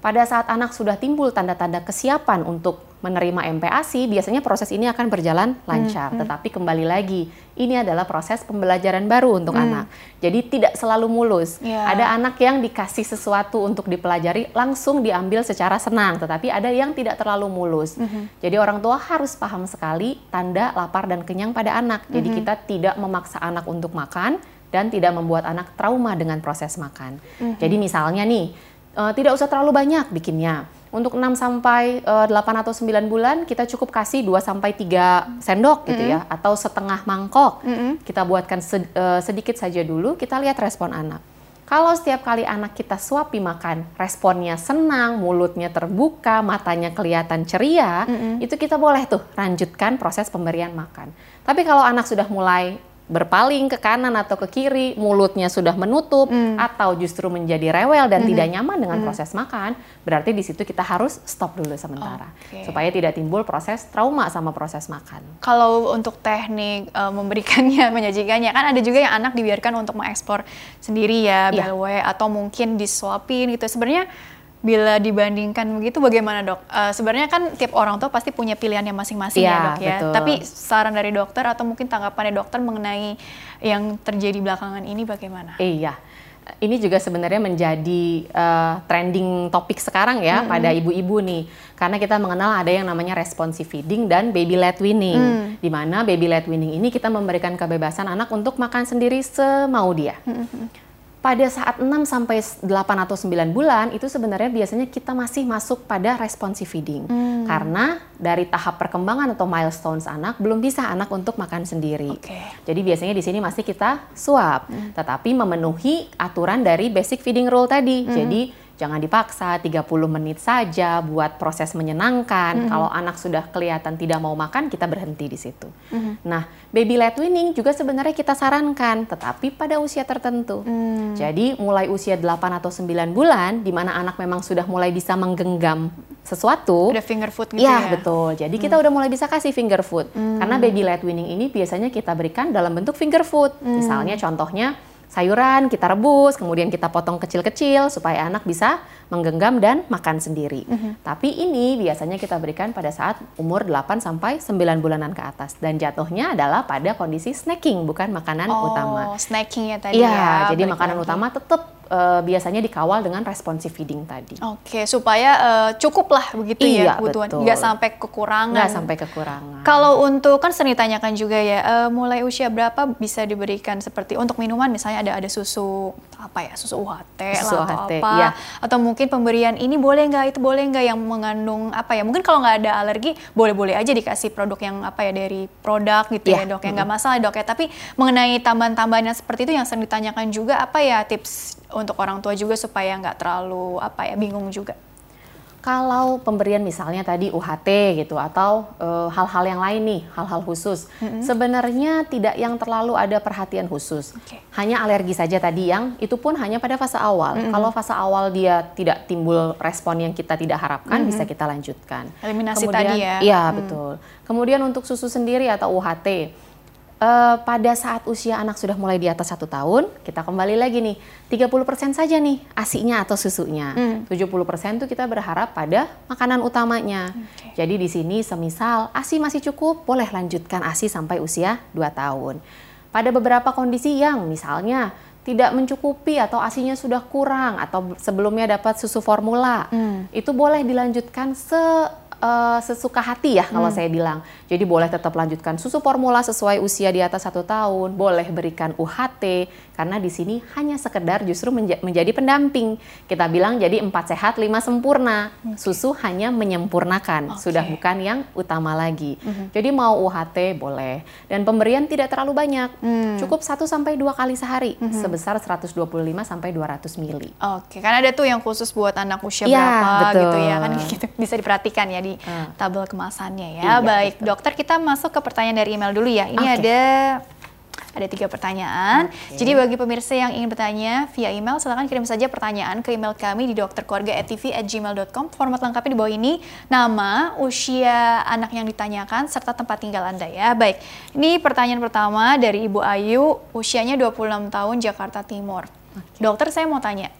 Pada saat anak sudah timbul tanda-tanda kesiapan untuk menerima MPASI, biasanya proses ini akan berjalan lancar. Tetapi kembali lagi, ini adalah proses pembelajaran baru untuk anak. Jadi tidak selalu mulus. Ya. Ada anak yang dikasih sesuatu untuk dipelajari langsung diambil secara senang, tetapi ada yang tidak terlalu mulus. Jadi orang tua harus paham sekali tanda lapar dan kenyang pada anak. Jadi kita tidak memaksa anak untuk makan dan tidak membuat anak trauma dengan proses makan. Jadi misalnya nih, eh, tidak usah terlalu banyak bikinnya. Untuk 6 sampai eh, 8 atau 9 bulan kita cukup kasih 2 sampai 3 sendok gitu ya atau setengah mangkok. Kita buatkan sed- eh, sedikit saja dulu, kita lihat respon anak. Kalau setiap kali anak kita suapi makan, responnya senang, mulutnya terbuka, matanya kelihatan ceria, itu kita boleh tuh lanjutkan proses pemberian makan. Tapi kalau anak sudah mulai berpaling ke kanan atau ke kiri, mulutnya sudah menutup atau justru menjadi rewel dan tidak nyaman dengan proses makan, berarti di situ kita harus stop dulu sementara Oke. supaya tidak timbul proses trauma sama proses makan. Kalau untuk teknik eh, memberikannya, menyajikannya, kan ada juga yang anak dibiarkan untuk mengeksplor sendiri ya, Iya. BLW, atau mungkin disuapin gitu. Sebenarnya bila dibandingkan begitu bagaimana dok? Eh, sebenarnya kan tiap orang tua pasti punya pilihannya masing-masing ya Iya, dok ya. betul. Tapi saran dari dokter atau mungkin tanggapannya dokter mengenai yang terjadi belakangan ini bagaimana? Iya. Ini juga sebenarnya menjadi eh, trending topik sekarang ya pada ibu-ibu nih. Karena kita mengenal ada yang namanya responsive feeding dan baby led weaning. Di mana baby led weaning ini kita memberikan kebebasan anak untuk makan sendiri semau dia. Pada saat 6 sampai 8 atau 9 bulan itu sebenarnya biasanya kita masih masuk pada responsive feeding. Karena dari tahap perkembangan atau milestones anak belum bisa anak untuk makan sendiri. Oke. Jadi biasanya di sini masih kita suap, tetapi memenuhi aturan dari basic feeding rule tadi. Jadi jangan dipaksa 30 menit saja buat proses menyenangkan. Kalau anak sudah kelihatan tidak mau makan, kita berhenti di situ. Nah, baby led weaning juga sebenarnya kita sarankan, tetapi pada usia tertentu. Jadi mulai usia 8 atau 9 bulan di mana anak memang sudah mulai bisa menggenggam sesuatu, Ada finger food gitu Ya, ya? betul. Jadi kita udah mulai bisa kasih finger food. Karena baby led weaning ini biasanya kita berikan dalam bentuk finger food. Misalnya contohnya sayuran kita rebus, kemudian kita potong kecil-kecil supaya anak bisa menggenggam dan makan sendiri. Tapi ini biasanya kita berikan pada saat umur 8 sampai 9 bulanan ke atas dan jatuhnya adalah pada kondisi snacking bukan makanan Oh, utama. snacking ya tadi Iya, ya. jadi makanan lagi. utama tetap eh, biasanya dikawal dengan responsive feeding tadi. Oke, supaya eh, cukup lah begitu ya Iya, kebutuhan, betul. nggak sampai kekurangan. Nggak sampai kekurangan. Kalau untuk kan sering ditanyakan juga ya, eh, mulai usia berapa bisa diberikan seperti untuk minuman misalnya ada ada susu apa ya susu UHT Susu lah atau UHT, apa, iya. atau mungkin pemberian ini boleh nggak itu boleh nggak yang mengandung apa ya? Mungkin kalau nggak ada alergi boleh-boleh aja dikasih produk yang apa ya dari produk gitu ya Iya, dok ya. nggak masalah dok ya. Tapi mengenai tambahan-tambahan yang seperti itu yang sering ditanyakan juga apa ya tips untuk orang tua juga supaya nggak terlalu apa ya bingung juga. Kalau pemberian misalnya tadi UHT gitu atau eh, hal-hal yang lain nih, hal-hal khusus, sebenarnya tidak yang terlalu ada perhatian khusus. Oke. Hanya alergi saja tadi yang itu pun hanya pada fase awal. Kalau fase awal dia tidak timbul respon yang kita tidak harapkan, bisa kita lanjutkan. Eliminasi Kemudian- tadi ya. Iya betul. Kemudian untuk susu sendiri atau UHT, eh, pada saat usia anak sudah mulai di atas satu tahun, kita kembali lagi nih, 30% saja nih asinya atau susunya. 70% tuh kita berharap pada makanan utamanya. Oke. Jadi di sini semisal ASI masih cukup, boleh lanjutkan ASI sampai usia 2 tahun. Pada beberapa kondisi yang misalnya tidak mencukupi atau asinya sudah kurang atau sebelumnya dapat susu formula, itu boleh dilanjutkan se uh, sesuka hati ya kalau hmm. saya bilang. Jadi boleh tetap lanjutkan susu formula sesuai usia di atas satu tahun, boleh berikan UHT karena di sini hanya sekedar justru menja menjadi pendamping. Kita bilang jadi empat sehat lima sempurna. Susu hanya menyempurnakan, okay. sudah bukan yang utama lagi. Hmm. Jadi mau UHT boleh dan pemberian tidak terlalu banyak, hmm. cukup 1 sampai dua kali sehari hmm. sebesar 125 sampai 200 mili. Oke, okay. karena ada tuh yang khusus buat anak usia ya, berapa betul. gitu ya kan gitu. bisa diperhatikan ya di hmm. tabel kemasannya ya. Iya, Baik, betul. dokter kita masuk ke pertanyaan dari email dulu ya. Ini okay. ada ada tiga pertanyaan. Okay. Jadi bagi pemirsa yang ingin bertanya via email, silahkan kirim saja pertanyaan ke email kami di dokterkeluarga@tv@gmail.com. Format lengkapnya di bawah ini, nama, usia anak yang ditanyakan, serta tempat tinggal Anda ya. Baik, ini pertanyaan pertama dari Ibu Ayu, usianya 26 tahun, Jakarta Timur. Okay. Dokter, saya mau tanya,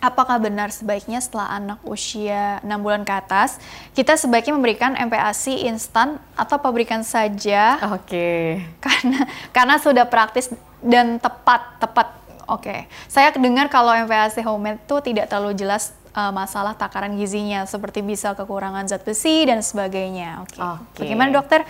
apakah benar sebaiknya setelah anak usia 6 bulan ke atas kita sebaiknya memberikan MPASI instan atau pabrikan saja? Oke. Okay. Karena karena sudah praktis dan tepat tepat. Oke. Okay. Saya dengar kalau MPASI homemade itu tidak terlalu jelas uh, masalah takaran gizinya seperti bisa kekurangan zat besi dan sebagainya. Oke. Okay. Okay. Bagaimana dokter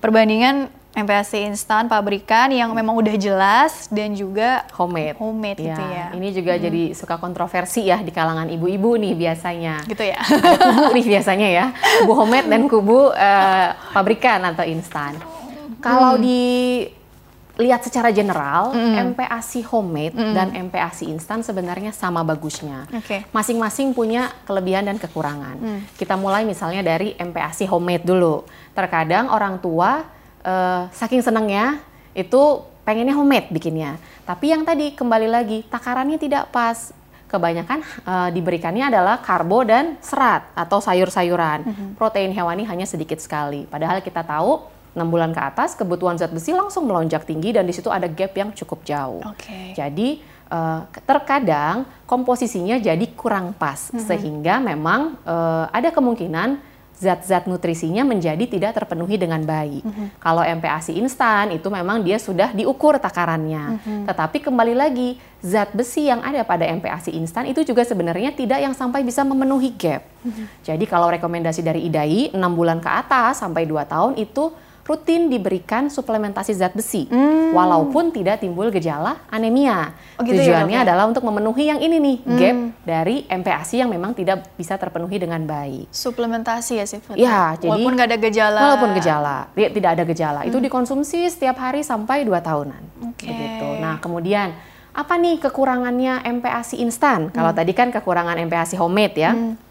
perbandingan MPAC instan pabrikan yang memang udah jelas dan juga homemade. Homemade ya, gitu ya. Ini juga hmm. jadi suka kontroversi ya di kalangan ibu-ibu nih biasanya. Gitu ya. Ada kubu nih biasanya ya. Kubu homemade dan kubu uh, pabrikan atau instan. Kalau hmm. di lihat secara general, mm. MPASI homemade mm. dan MPASI instan sebenarnya sama bagusnya. Okay. Masing-masing punya kelebihan dan kekurangan. Mm. Kita mulai misalnya dari MPASI homemade dulu. Terkadang orang tua uh, saking senangnya itu pengennya homemade bikinnya. Tapi yang tadi kembali lagi takarannya tidak pas. Kebanyakan uh, diberikannya adalah karbo dan serat atau sayur-sayuran. Mm -hmm. Protein hewani hanya sedikit sekali. Padahal kita tahu 6 bulan ke atas kebutuhan zat besi langsung melonjak tinggi dan di situ ada gap yang cukup jauh. Okay. Jadi uh, terkadang komposisinya jadi kurang pas mm -hmm. sehingga memang uh, ada kemungkinan zat-zat nutrisinya menjadi tidak terpenuhi dengan baik. Mm -hmm. Kalau MPASI instan itu memang dia sudah diukur takarannya. Mm -hmm. Tetapi kembali lagi zat besi yang ada pada MPASI instan itu juga sebenarnya tidak yang sampai bisa memenuhi gap. Mm -hmm. Jadi kalau rekomendasi dari IDAI 6 bulan ke atas sampai 2 tahun itu rutin diberikan suplementasi zat besi, hmm. walaupun tidak timbul gejala anemia. Oh gitu ya, Tujuannya ya, adalah untuk memenuhi yang ini nih, hmm. gap dari MPASI yang memang tidak bisa terpenuhi dengan baik. Suplementasi ya sifatnya? Ya, jadi walaupun nggak ada gejala. Walaupun gejala, tidak ada gejala. Hmm. Itu dikonsumsi setiap hari sampai 2 tahunan. Okay. Begitu. Nah, kemudian apa nih kekurangannya MPASI instan? Hmm. Kalau tadi kan kekurangan MPASI homemade ya. Hmm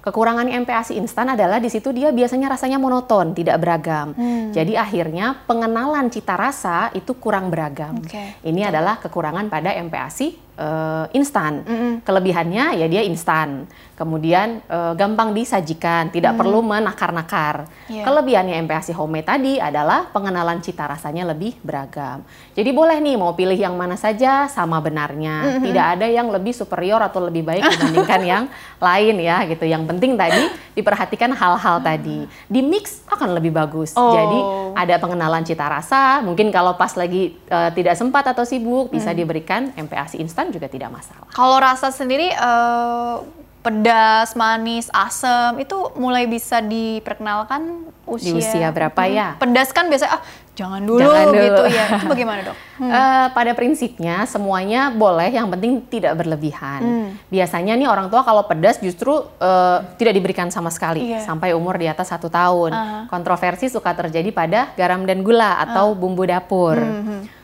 Kekurangan MPASI instan adalah di situ dia biasanya rasanya monoton, tidak beragam. Hmm. Jadi akhirnya pengenalan cita rasa itu kurang beragam. Okay. Ini Betul. adalah kekurangan pada MPASI uh, instan. Mm -hmm. Kelebihannya ya dia instan. Kemudian uh, gampang disajikan, tidak mm. perlu menakar-nakar. Yeah. Kelebihannya MPASI homemade tadi adalah pengenalan cita rasanya lebih beragam. Jadi boleh nih mau pilih yang mana saja sama benarnya. Mm -hmm. Tidak ada yang lebih superior atau lebih baik dibandingkan yang lain ya gitu. Yang penting tadi diperhatikan hal-hal tadi. Di mix akan lebih bagus. Oh. Jadi ada pengenalan cita rasa. Mungkin kalau pas lagi uh, tidak sempat atau sibuk bisa mm. diberikan MPASI instan juga tidak masalah. Kalau rasa sendiri uh, pedas, manis, asam itu mulai bisa diperkenalkan usia di usia berapa hmm. ya? Pedas kan biasanya ah jangan dulu, jangan dulu. gitu ya. Itu bagaimana dok? Hmm. Uh, pada prinsipnya semuanya boleh, yang penting tidak berlebihan. Hmm. Biasanya nih orang tua kalau pedas justru uh, tidak diberikan sama sekali yeah. sampai umur di atas satu tahun. Uh -huh. Kontroversi suka terjadi pada garam dan gula atau uh. bumbu dapur. Hmm.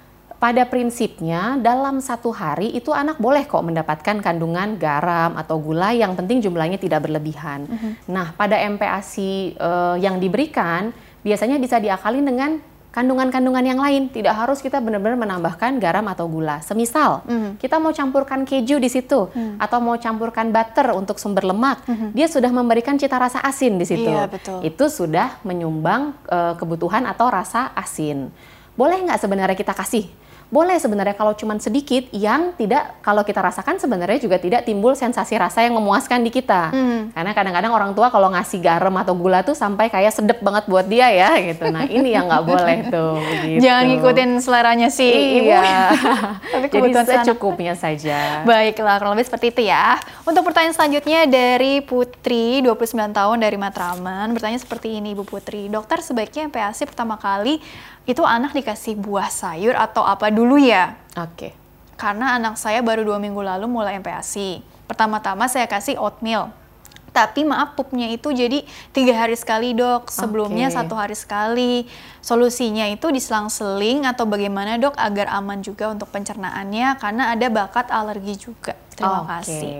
Pada prinsipnya dalam satu hari itu anak boleh kok mendapatkan kandungan garam atau gula yang penting jumlahnya tidak berlebihan. Mm -hmm. Nah, pada MPASI uh, yang diberikan biasanya bisa diakalin dengan kandungan-kandungan yang lain. Tidak harus kita benar-benar menambahkan garam atau gula. Semisal mm -hmm. kita mau campurkan keju di situ mm. atau mau campurkan butter untuk sumber lemak, mm -hmm. dia sudah memberikan cita rasa asin di situ. Iya, betul. Itu sudah menyumbang uh, kebutuhan atau rasa asin. Boleh nggak sebenarnya kita kasih boleh sebenarnya kalau cuma sedikit yang tidak kalau kita rasakan sebenarnya juga tidak timbul sensasi rasa yang memuaskan di kita. Hmm. Karena kadang-kadang orang tua kalau ngasih garam atau gula tuh sampai kayak sedep banget buat dia ya gitu. Nah ini yang nggak boleh tuh. Gitu. Jangan ngikutin seleranya si iya. ibu. Tapi Jadi secukupnya saja. Baiklah, kalau lebih seperti itu ya. Untuk pertanyaan selanjutnya dari Putri, 29 tahun dari Matraman, bertanya seperti ini Ibu Putri. Dokter sebaiknya MPASI pertama kali itu anak dikasih buah sayur atau apa dulu ya? Oke. Okay. Karena anak saya baru dua minggu lalu mulai MPASI. Pertama-tama saya kasih oatmeal. Tapi maaf pupnya itu jadi tiga hari sekali dok, sebelumnya okay. satu hari sekali. Solusinya itu diselang-seling atau bagaimana dok agar aman juga untuk pencernaannya karena ada bakat alergi juga. Terima okay. kasih.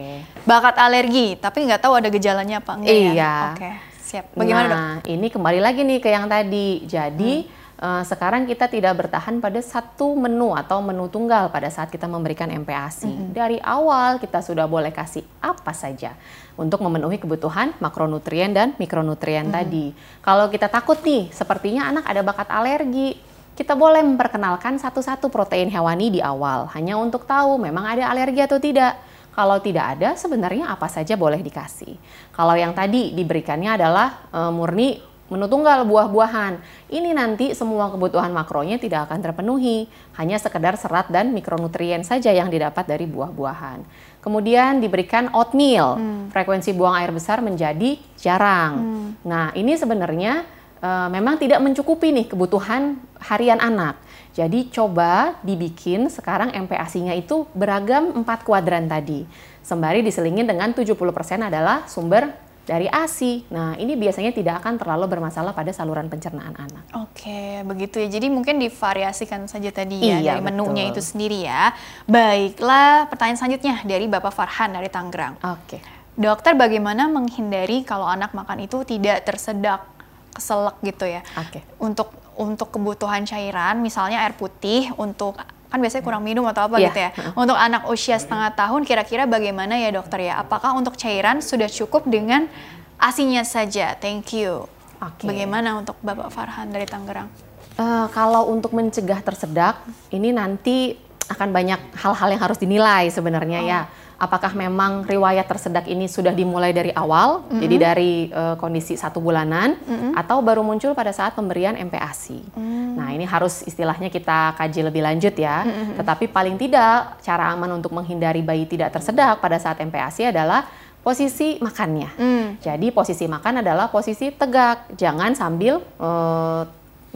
Bakat alergi, tapi nggak tahu ada gejalanya apa enggak ya? iya. ya? Oke, okay. siap. Bagaimana nah, dok? ini kembali lagi nih ke yang tadi. Jadi hmm sekarang kita tidak bertahan pada satu menu atau menu tunggal pada saat kita memberikan MPASI. Mm -hmm. Dari awal kita sudah boleh kasih apa saja untuk memenuhi kebutuhan makronutrien dan mikronutrien mm -hmm. tadi. Kalau kita takut nih, sepertinya anak ada bakat alergi, kita boleh memperkenalkan satu-satu protein hewani di awal, hanya untuk tahu memang ada alergi atau tidak. Kalau tidak ada, sebenarnya apa saja boleh dikasih. Kalau yang tadi diberikannya adalah e, murni menu tunggal buah-buahan. Ini nanti semua kebutuhan makronya tidak akan terpenuhi, hanya sekedar serat dan mikronutrien saja yang didapat dari buah-buahan. Kemudian diberikan oatmeal, hmm. frekuensi buang air besar menjadi jarang. Hmm. Nah, ini sebenarnya e, memang tidak mencukupi nih kebutuhan harian anak. Jadi coba dibikin sekarang MPASI-nya itu beragam empat kuadran tadi. Sembari diselingin dengan 70% adalah sumber dari ASI. Nah, ini biasanya tidak akan terlalu bermasalah pada saluran pencernaan anak. Oke, begitu ya. Jadi mungkin divariasikan saja tadi ya iya, dari menunya itu sendiri ya. Baiklah, pertanyaan selanjutnya dari Bapak Farhan dari Tangerang. Oke. Dokter, bagaimana menghindari kalau anak makan itu tidak tersedak, keselak gitu ya? Oke. Untuk untuk kebutuhan cairan, misalnya air putih untuk kan biasanya kurang minum atau apa yeah. gitu ya. Untuk anak usia setengah tahun kira-kira bagaimana ya dokter ya? Apakah untuk cairan sudah cukup dengan asinya saja? Thank you. Okay. Bagaimana untuk Bapak Farhan dari Tangerang? Uh, kalau untuk mencegah tersedak, ini nanti akan banyak hal-hal yang harus dinilai sebenarnya ya. oh. ya apakah memang riwayat tersedak ini sudah dimulai dari awal, mm -hmm. jadi dari uh, kondisi satu bulanan, mm -hmm. atau baru muncul pada saat pemberian MPASI. Mm. Nah ini harus istilahnya kita kaji lebih lanjut ya. Mm -hmm. Tetapi paling tidak cara aman untuk menghindari bayi tidak tersedak pada saat MPASI adalah posisi makannya. Mm. Jadi posisi makan adalah posisi tegak, jangan sambil uh,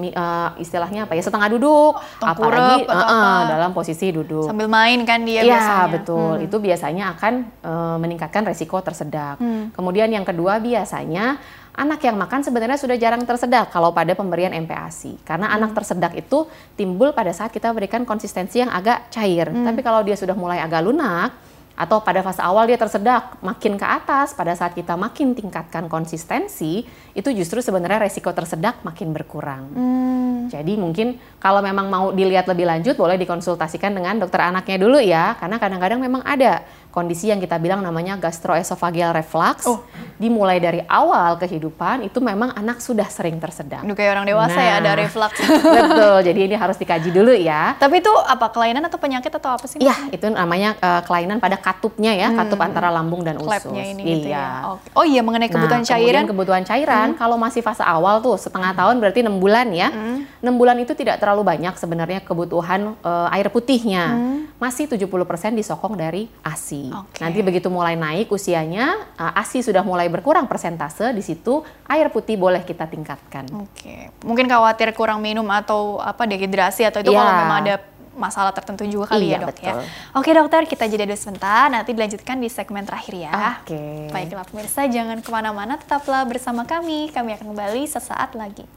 uh, istilahnya apa ya setengah duduk, apalagi uh, uh, dalam posisi duduk. Sambil main kan dia ya, biasanya. betul. Hmm. Itu biasanya akan uh, meningkatkan resiko tersedak. Hmm. Kemudian yang kedua biasanya anak yang makan sebenarnya sudah jarang tersedak kalau pada pemberian MPASI. Karena hmm. anak tersedak itu timbul pada saat kita berikan konsistensi yang agak cair. Hmm. Tapi kalau dia sudah mulai agak lunak, atau pada fase awal dia tersedak makin ke atas pada saat kita makin tingkatkan konsistensi itu justru sebenarnya resiko tersedak makin berkurang. Hmm. Jadi mungkin kalau memang mau dilihat lebih lanjut boleh dikonsultasikan dengan dokter anaknya dulu ya karena kadang-kadang memang ada kondisi yang kita bilang namanya gastroesophageal reflux. Oh. Dimulai dari awal kehidupan itu memang anak sudah sering tersedak. Duh, kayak orang dewasa nah, ya ada nah, reflux. betul. Jadi ini harus dikaji dulu ya. Tapi itu apa kelainan atau penyakit atau apa sih? Iya, itu namanya uh, kelainan pada katupnya ya, hmm. katup antara lambung dan usus. ini gitu iya. ya. Okay. Oh iya mengenai nah, kebutuhan nah, cairan. kebutuhan cairan hmm. kalau masih fase awal tuh setengah tahun berarti enam bulan ya. Hmm. 6 bulan itu tidak terlalu banyak sebenarnya kebutuhan uh, air putihnya. Hmm. Masih 70% disokong dari ASI. Okay. Nanti begitu mulai naik usianya, uh, ASI sudah mulai berkurang persentase, di situ air putih boleh kita tingkatkan. Oke. Okay. Mungkin khawatir kurang minum atau apa dehidrasi atau itu ya. kalau memang ada masalah tertentu juga kali ya, iya, ya dok betul. ya. Oke dokter, kita jeda dulu sebentar, nanti dilanjutkan di segmen terakhir ya. Oke. Okay. Baiklah pemirsa, jangan ke mana-mana, tetaplah bersama kami. Kami akan kembali sesaat lagi.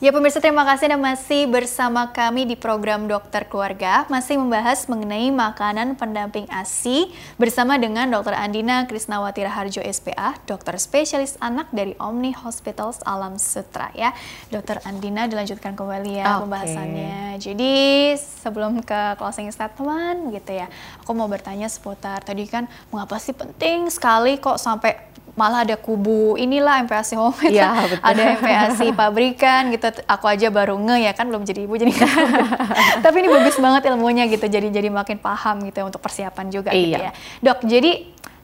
Ya pemirsa terima kasih Anda masih bersama kami di program Dokter Keluarga masih membahas mengenai makanan pendamping ASI bersama dengan Dr. Andina Krisnawati Raharjo SPA, dokter spesialis anak dari Omni Hospitals Alam Sutra ya. Dokter Andina dilanjutkan kembali ya okay. pembahasannya. Jadi sebelum ke closing statement gitu ya, aku mau bertanya seputar tadi kan mengapa sih penting sekali kok sampai malah ada kubu inilah MPASI homemade, ya, ada MPASI pabrikan gitu. Aku aja baru nge ya kan belum jadi ibu jadi Tapi ini bagus banget ilmunya gitu. Jadi jadi makin paham gitu ya, untuk persiapan juga gitu iya. gitu ya. Dok, jadi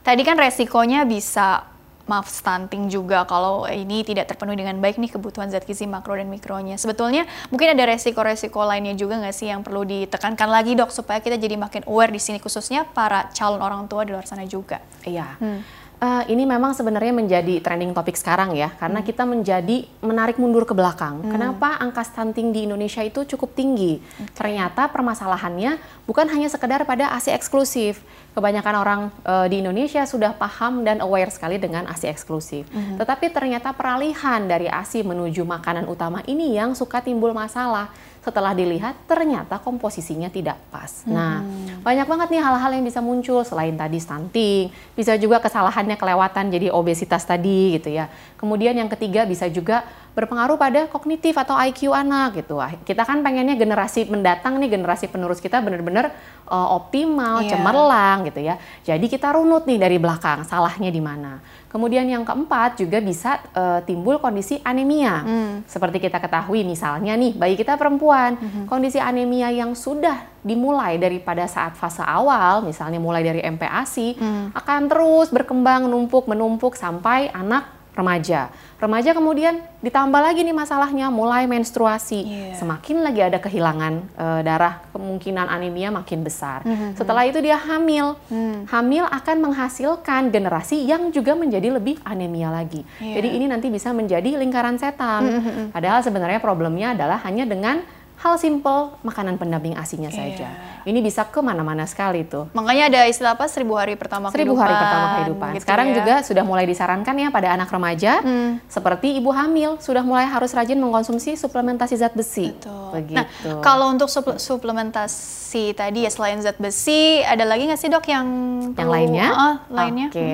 tadi kan resikonya bisa maaf stunting juga kalau ini tidak terpenuhi dengan baik nih kebutuhan zat gizi makro dan mikronya. Sebetulnya mungkin ada resiko-resiko lainnya juga nggak sih yang perlu ditekankan lagi dok supaya kita jadi makin aware di sini khususnya para calon orang tua di luar sana juga. Iya. Hmm. Uh, ini memang sebenarnya menjadi trending topik sekarang ya, karena hmm. kita menjadi menarik mundur ke belakang. Hmm. Kenapa angka stunting di Indonesia itu cukup tinggi? Okay. Ternyata permasalahannya bukan hanya sekedar pada ASI eksklusif. Kebanyakan orang uh, di Indonesia sudah paham dan aware sekali dengan ASI eksklusif. Hmm. Tetapi ternyata peralihan dari ASI menuju makanan utama ini yang suka timbul masalah setelah dilihat ternyata komposisinya tidak pas. Nah, hmm. Nah, banyak banget nih hal-hal yang bisa muncul selain tadi stunting, bisa juga kesalahannya kelewatan jadi obesitas tadi gitu ya. Kemudian yang ketiga bisa juga berpengaruh pada kognitif atau IQ anak gitu. Kita kan pengennya generasi mendatang nih generasi penerus kita benar-benar uh, optimal, yeah. cemerlang gitu ya. Jadi kita runut nih dari belakang, salahnya di mana. Kemudian yang keempat juga bisa uh, timbul kondisi anemia. Hmm. Seperti kita ketahui misalnya nih bayi kita perempuan, hmm. kondisi anemia yang sudah dimulai daripada saat fase awal, misalnya mulai dari MPASI, hmm. akan terus berkembang numpuk menumpuk sampai anak remaja. Remaja kemudian ditambah lagi nih masalahnya mulai menstruasi. Yeah. Semakin lagi ada kehilangan uh, darah, kemungkinan anemia makin besar. Mm -hmm. Setelah itu dia hamil. Mm. Hamil akan menghasilkan generasi yang juga menjadi lebih anemia lagi. Yeah. Jadi ini nanti bisa menjadi lingkaran setan. Mm -hmm. Padahal sebenarnya problemnya adalah hanya dengan hal simple makanan pendamping asinya yeah. saja. Ini bisa ke mana-mana sekali tuh. Makanya ada istilah apa seribu hari pertama seribu kehidupan. hari pertama kehidupan. Gitu Sekarang ya. juga sudah mulai disarankan ya pada anak remaja hmm. seperti ibu hamil sudah mulai harus rajin mengkonsumsi suplementasi zat besi. Betul. Begitu. Nah, kalau untuk suplementasi tadi ya selain zat besi ada lagi nggak sih dok yang yang lainnya? Uh, lainnya. Oke. Okay.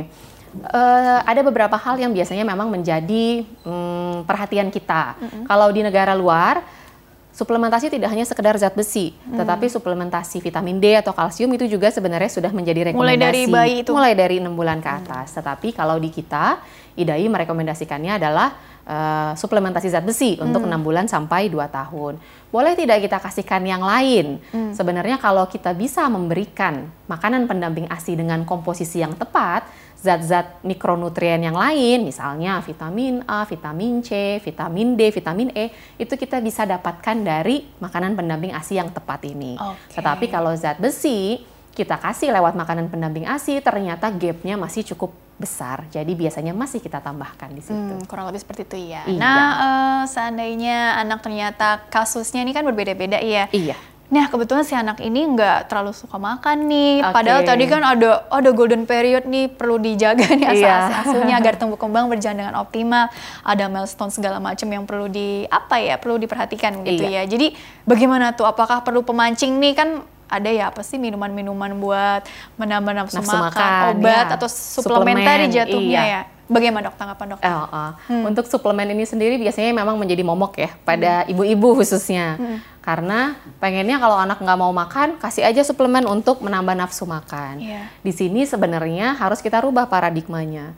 Hmm. Uh, ada beberapa hal yang biasanya memang menjadi um, perhatian kita. Mm -hmm. Kalau di negara luar, suplementasi tidak hanya sekedar zat besi, hmm. tetapi suplementasi vitamin D atau kalsium itu juga sebenarnya sudah menjadi rekomendasi. Mulai dari bayi itu? Mulai dari enam bulan ke atas. Hmm. Tetapi kalau di kita, IDAI merekomendasikannya adalah uh, suplementasi zat besi hmm. untuk enam bulan sampai 2 tahun. Boleh tidak kita kasihkan yang lain? Hmm. Sebenarnya kalau kita bisa memberikan makanan pendamping ASI dengan komposisi yang tepat, zat-zat mikronutrien yang lain, misalnya vitamin A, vitamin C, vitamin D, vitamin E, itu kita bisa dapatkan dari makanan pendamping ASI yang tepat ini. Okay. Tetapi kalau zat besi, kita kasih lewat makanan pendamping ASI, ternyata gapnya masih cukup besar. Jadi biasanya masih kita tambahkan di situ. Hmm, kurang lebih seperti itu ya. Iya. Nah, uh, seandainya anak ternyata kasusnya ini kan berbeda-beda ya. Iya. Nah kebetulan si anak ini nggak terlalu suka makan nih. Okay. Padahal tadi kan ada ada golden period nih perlu dijaga nih asal yeah. asuhnya agar tumbuh kembang berjalan dengan optimal. Ada milestone segala macam yang perlu di apa ya perlu diperhatikan gitu yeah. ya. Jadi bagaimana tuh? Apakah perlu pemancing nih kan? Ada ya apa sih minuman-minuman buat menambah nafsu, nafsu makan, makan, obat ya. atau suplemen, suplemen jatuhnya iya. ya? Bagaimana dok tanggapan dok? Oh, oh. Hmm. Untuk suplemen ini sendiri biasanya memang menjadi momok ya pada hmm. ibu-ibu hmm. khususnya. Hmm. Karena pengennya kalau anak nggak mau makan, kasih aja suplemen untuk menambah nafsu makan. Yeah. Di sini sebenarnya harus kita rubah paradigmanya.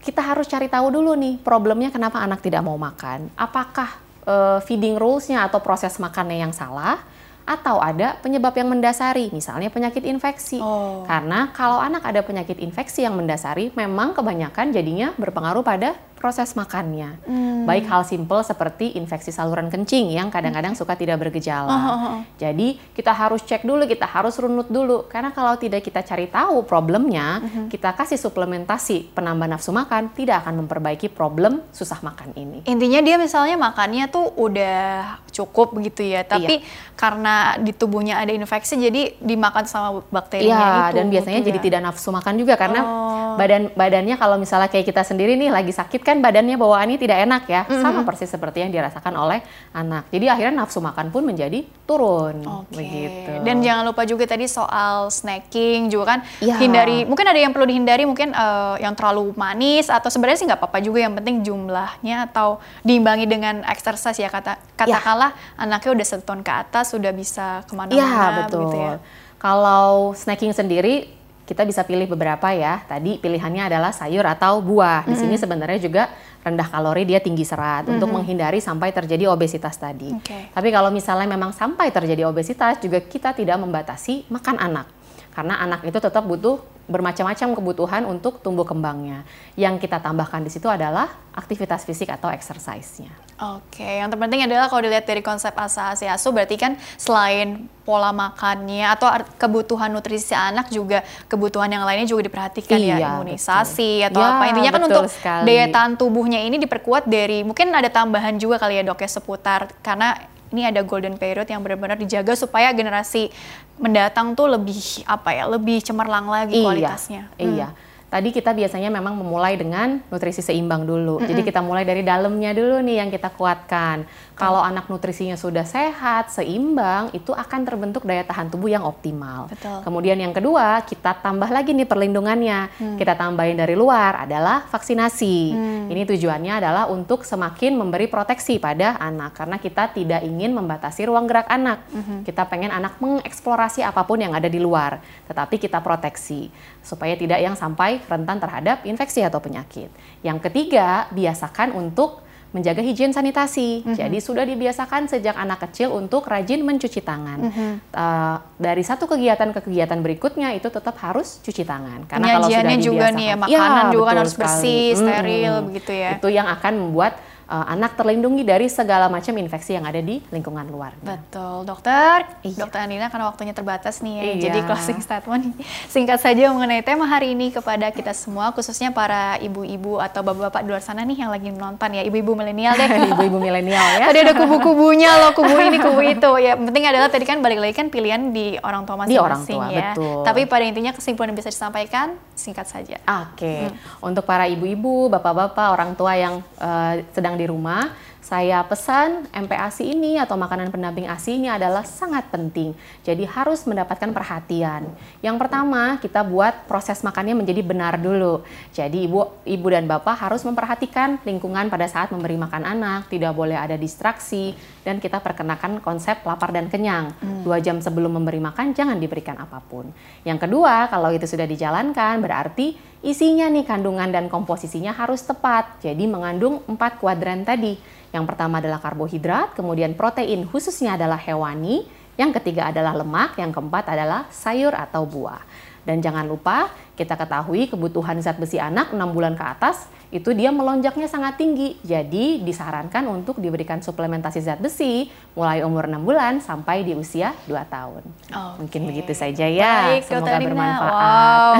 Kita harus cari tahu dulu nih problemnya kenapa anak tidak mau makan. Apakah uh, feeding rules-nya atau proses makannya yang salah? Atau ada penyebab yang mendasari, misalnya penyakit infeksi. Oh. Karena kalau anak ada penyakit infeksi yang mendasari, memang kebanyakan jadinya berpengaruh pada proses makannya. Hmm. Baik hal simpel seperti infeksi saluran kencing yang kadang-kadang suka tidak bergejala. Oh, oh, oh. Jadi kita harus cek dulu, kita harus runut dulu. Karena kalau tidak kita cari tahu problemnya, uh-huh. kita kasih suplementasi penambah nafsu makan, tidak akan memperbaiki problem susah makan ini. Intinya dia misalnya makannya tuh udah cukup begitu ya. Tapi iya. karena di tubuhnya ada infeksi jadi dimakan sama bakterinya iya, itu. dan biasanya gitu jadi ya. tidak nafsu makan juga karena oh. badan badannya kalau misalnya kayak kita sendiri nih lagi sakit kan badannya bawaannya tidak enak ya. Mm -hmm. Sama persis seperti yang dirasakan oleh anak. Jadi akhirnya nafsu makan pun menjadi turun okay. begitu. Dan jangan lupa juga tadi soal snacking juga kan ya. hindari mungkin ada yang perlu dihindari mungkin uh, yang terlalu manis atau sebenarnya sih nggak apa-apa juga yang penting jumlahnya atau diimbangi dengan exercise ya kata katakanlah ya. Anaknya udah satu tahun ke atas sudah bisa ke mana-mana ya, betul. gitu ya. Kalau snacking sendiri kita bisa pilih beberapa ya. Tadi pilihannya adalah sayur atau buah. Di mm -hmm. sini sebenarnya juga rendah kalori, dia tinggi serat mm -hmm. untuk menghindari sampai terjadi obesitas tadi. Okay. Tapi kalau misalnya memang sampai terjadi obesitas juga kita tidak membatasi makan anak. Karena anak itu tetap butuh bermacam-macam kebutuhan untuk tumbuh kembangnya. Yang kita tambahkan di situ adalah aktivitas fisik atau exercise-nya. Oke, yang terpenting adalah kalau dilihat dari konsep asa asu berarti kan selain pola makannya atau kebutuhan nutrisi anak juga kebutuhan yang lainnya juga diperhatikan ya, iya, ya imunisasi betul. atau ya, apa intinya kan untuk sekali. daya tahan tubuhnya ini diperkuat dari mungkin ada tambahan juga kali ya dok ya seputar karena ini ada golden period yang benar-benar dijaga supaya generasi mendatang tuh lebih apa ya lebih cemerlang lagi iya, kualitasnya. Iya. Hmm. Tadi kita biasanya memang memulai dengan nutrisi seimbang dulu. Mm -hmm. Jadi kita mulai dari dalamnya dulu nih yang kita kuatkan. Kalau anak nutrisinya sudah sehat, seimbang, itu akan terbentuk daya tahan tubuh yang optimal. Betul. Kemudian yang kedua, kita tambah lagi nih perlindungannya. Hmm. Kita tambahin dari luar adalah vaksinasi. Hmm. Ini tujuannya adalah untuk semakin memberi proteksi pada anak karena kita tidak ingin membatasi ruang gerak anak. Hmm. Kita pengen anak mengeksplorasi apa pun yang ada di luar, tetapi kita proteksi supaya tidak yang sampai rentan terhadap infeksi atau penyakit. Yang ketiga, biasakan untuk menjaga higien sanitasi. Mm -hmm. Jadi sudah dibiasakan sejak anak kecil untuk rajin mencuci tangan. Mm -hmm. uh, dari satu kegiatan ke kegiatan berikutnya itu tetap harus cuci tangan. Karena kalau sudah dibiasakan, juga nih ya makanan ya, juga kan harus bersih, steril mm -hmm. begitu ya. Itu yang akan membuat uh, anak terlindungi dari segala macam infeksi yang ada di lingkungan luar. Betul, dokter. Iya. Dokter Andina karena waktunya terbatas nih ya. Iya. Jadi closing statement singkat saja mengenai tema hari ini kepada kita semua khususnya para ibu-ibu atau bapak-bapak di luar sana nih yang lagi menonton ya, ibu-ibu milenial deh. ibu-ibu milenial ya. Tadi ada kubu-kubunya loh, kubu ini, kubu itu. Ya, penting adalah tadi kan balik lagi kan pilihan di orang tua masing-masing ya. Betul. Tapi pada intinya kesimpulan yang bisa disampaikan singkat saja. Oke. Okay. Hmm. Untuk para ibu-ibu, bapak-bapak, orang tua yang uh, sedang di rumah, saya pesan MPASI ini atau makanan pendamping ASI ini adalah sangat penting. Jadi harus mendapatkan perhatian. Yang pertama, kita buat proses makannya menjadi benar dulu. Jadi ibu, ibu dan bapak harus memperhatikan lingkungan pada saat memberi makan anak, tidak boleh ada distraksi, dan kita perkenakan konsep lapar dan kenyang. Hmm. Dua jam sebelum memberi makan, jangan diberikan apa pun. Yang kedua, kalau itu sudah dijalankan, berarti Isinya nih kandungan dan komposisinya harus tepat. Jadi mengandung empat kuadran tadi. Yang pertama adalah karbohidrat, kemudian protein khususnya adalah hewani, yang ketiga adalah lemak, yang keempat adalah sayur atau buah. Dan jangan lupa kita ketahui kebutuhan zat besi anak 6 bulan ke atas itu dia melonjaknya sangat tinggi. Jadi disarankan untuk diberikan suplementasi zat besi mulai umur 6 bulan sampai di usia 2 tahun. Okay. Mungkin begitu saja ya. Baik, Semoga bermanfaat. Wow.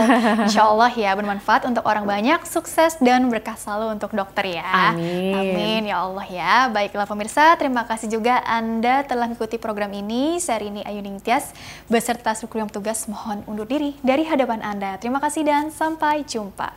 Insya Allah ya bermanfaat untuk orang banyak, sukses dan berkah selalu untuk dokter ya. Amin. Amin ya Allah ya. Baiklah pemirsa, terima kasih juga Anda telah mengikuti program ini. Seri ini Ayu Ningtyas beserta seluruh tugas mohon undur diri dari hadapan Anda. Terima kasih dan sampai jumpa.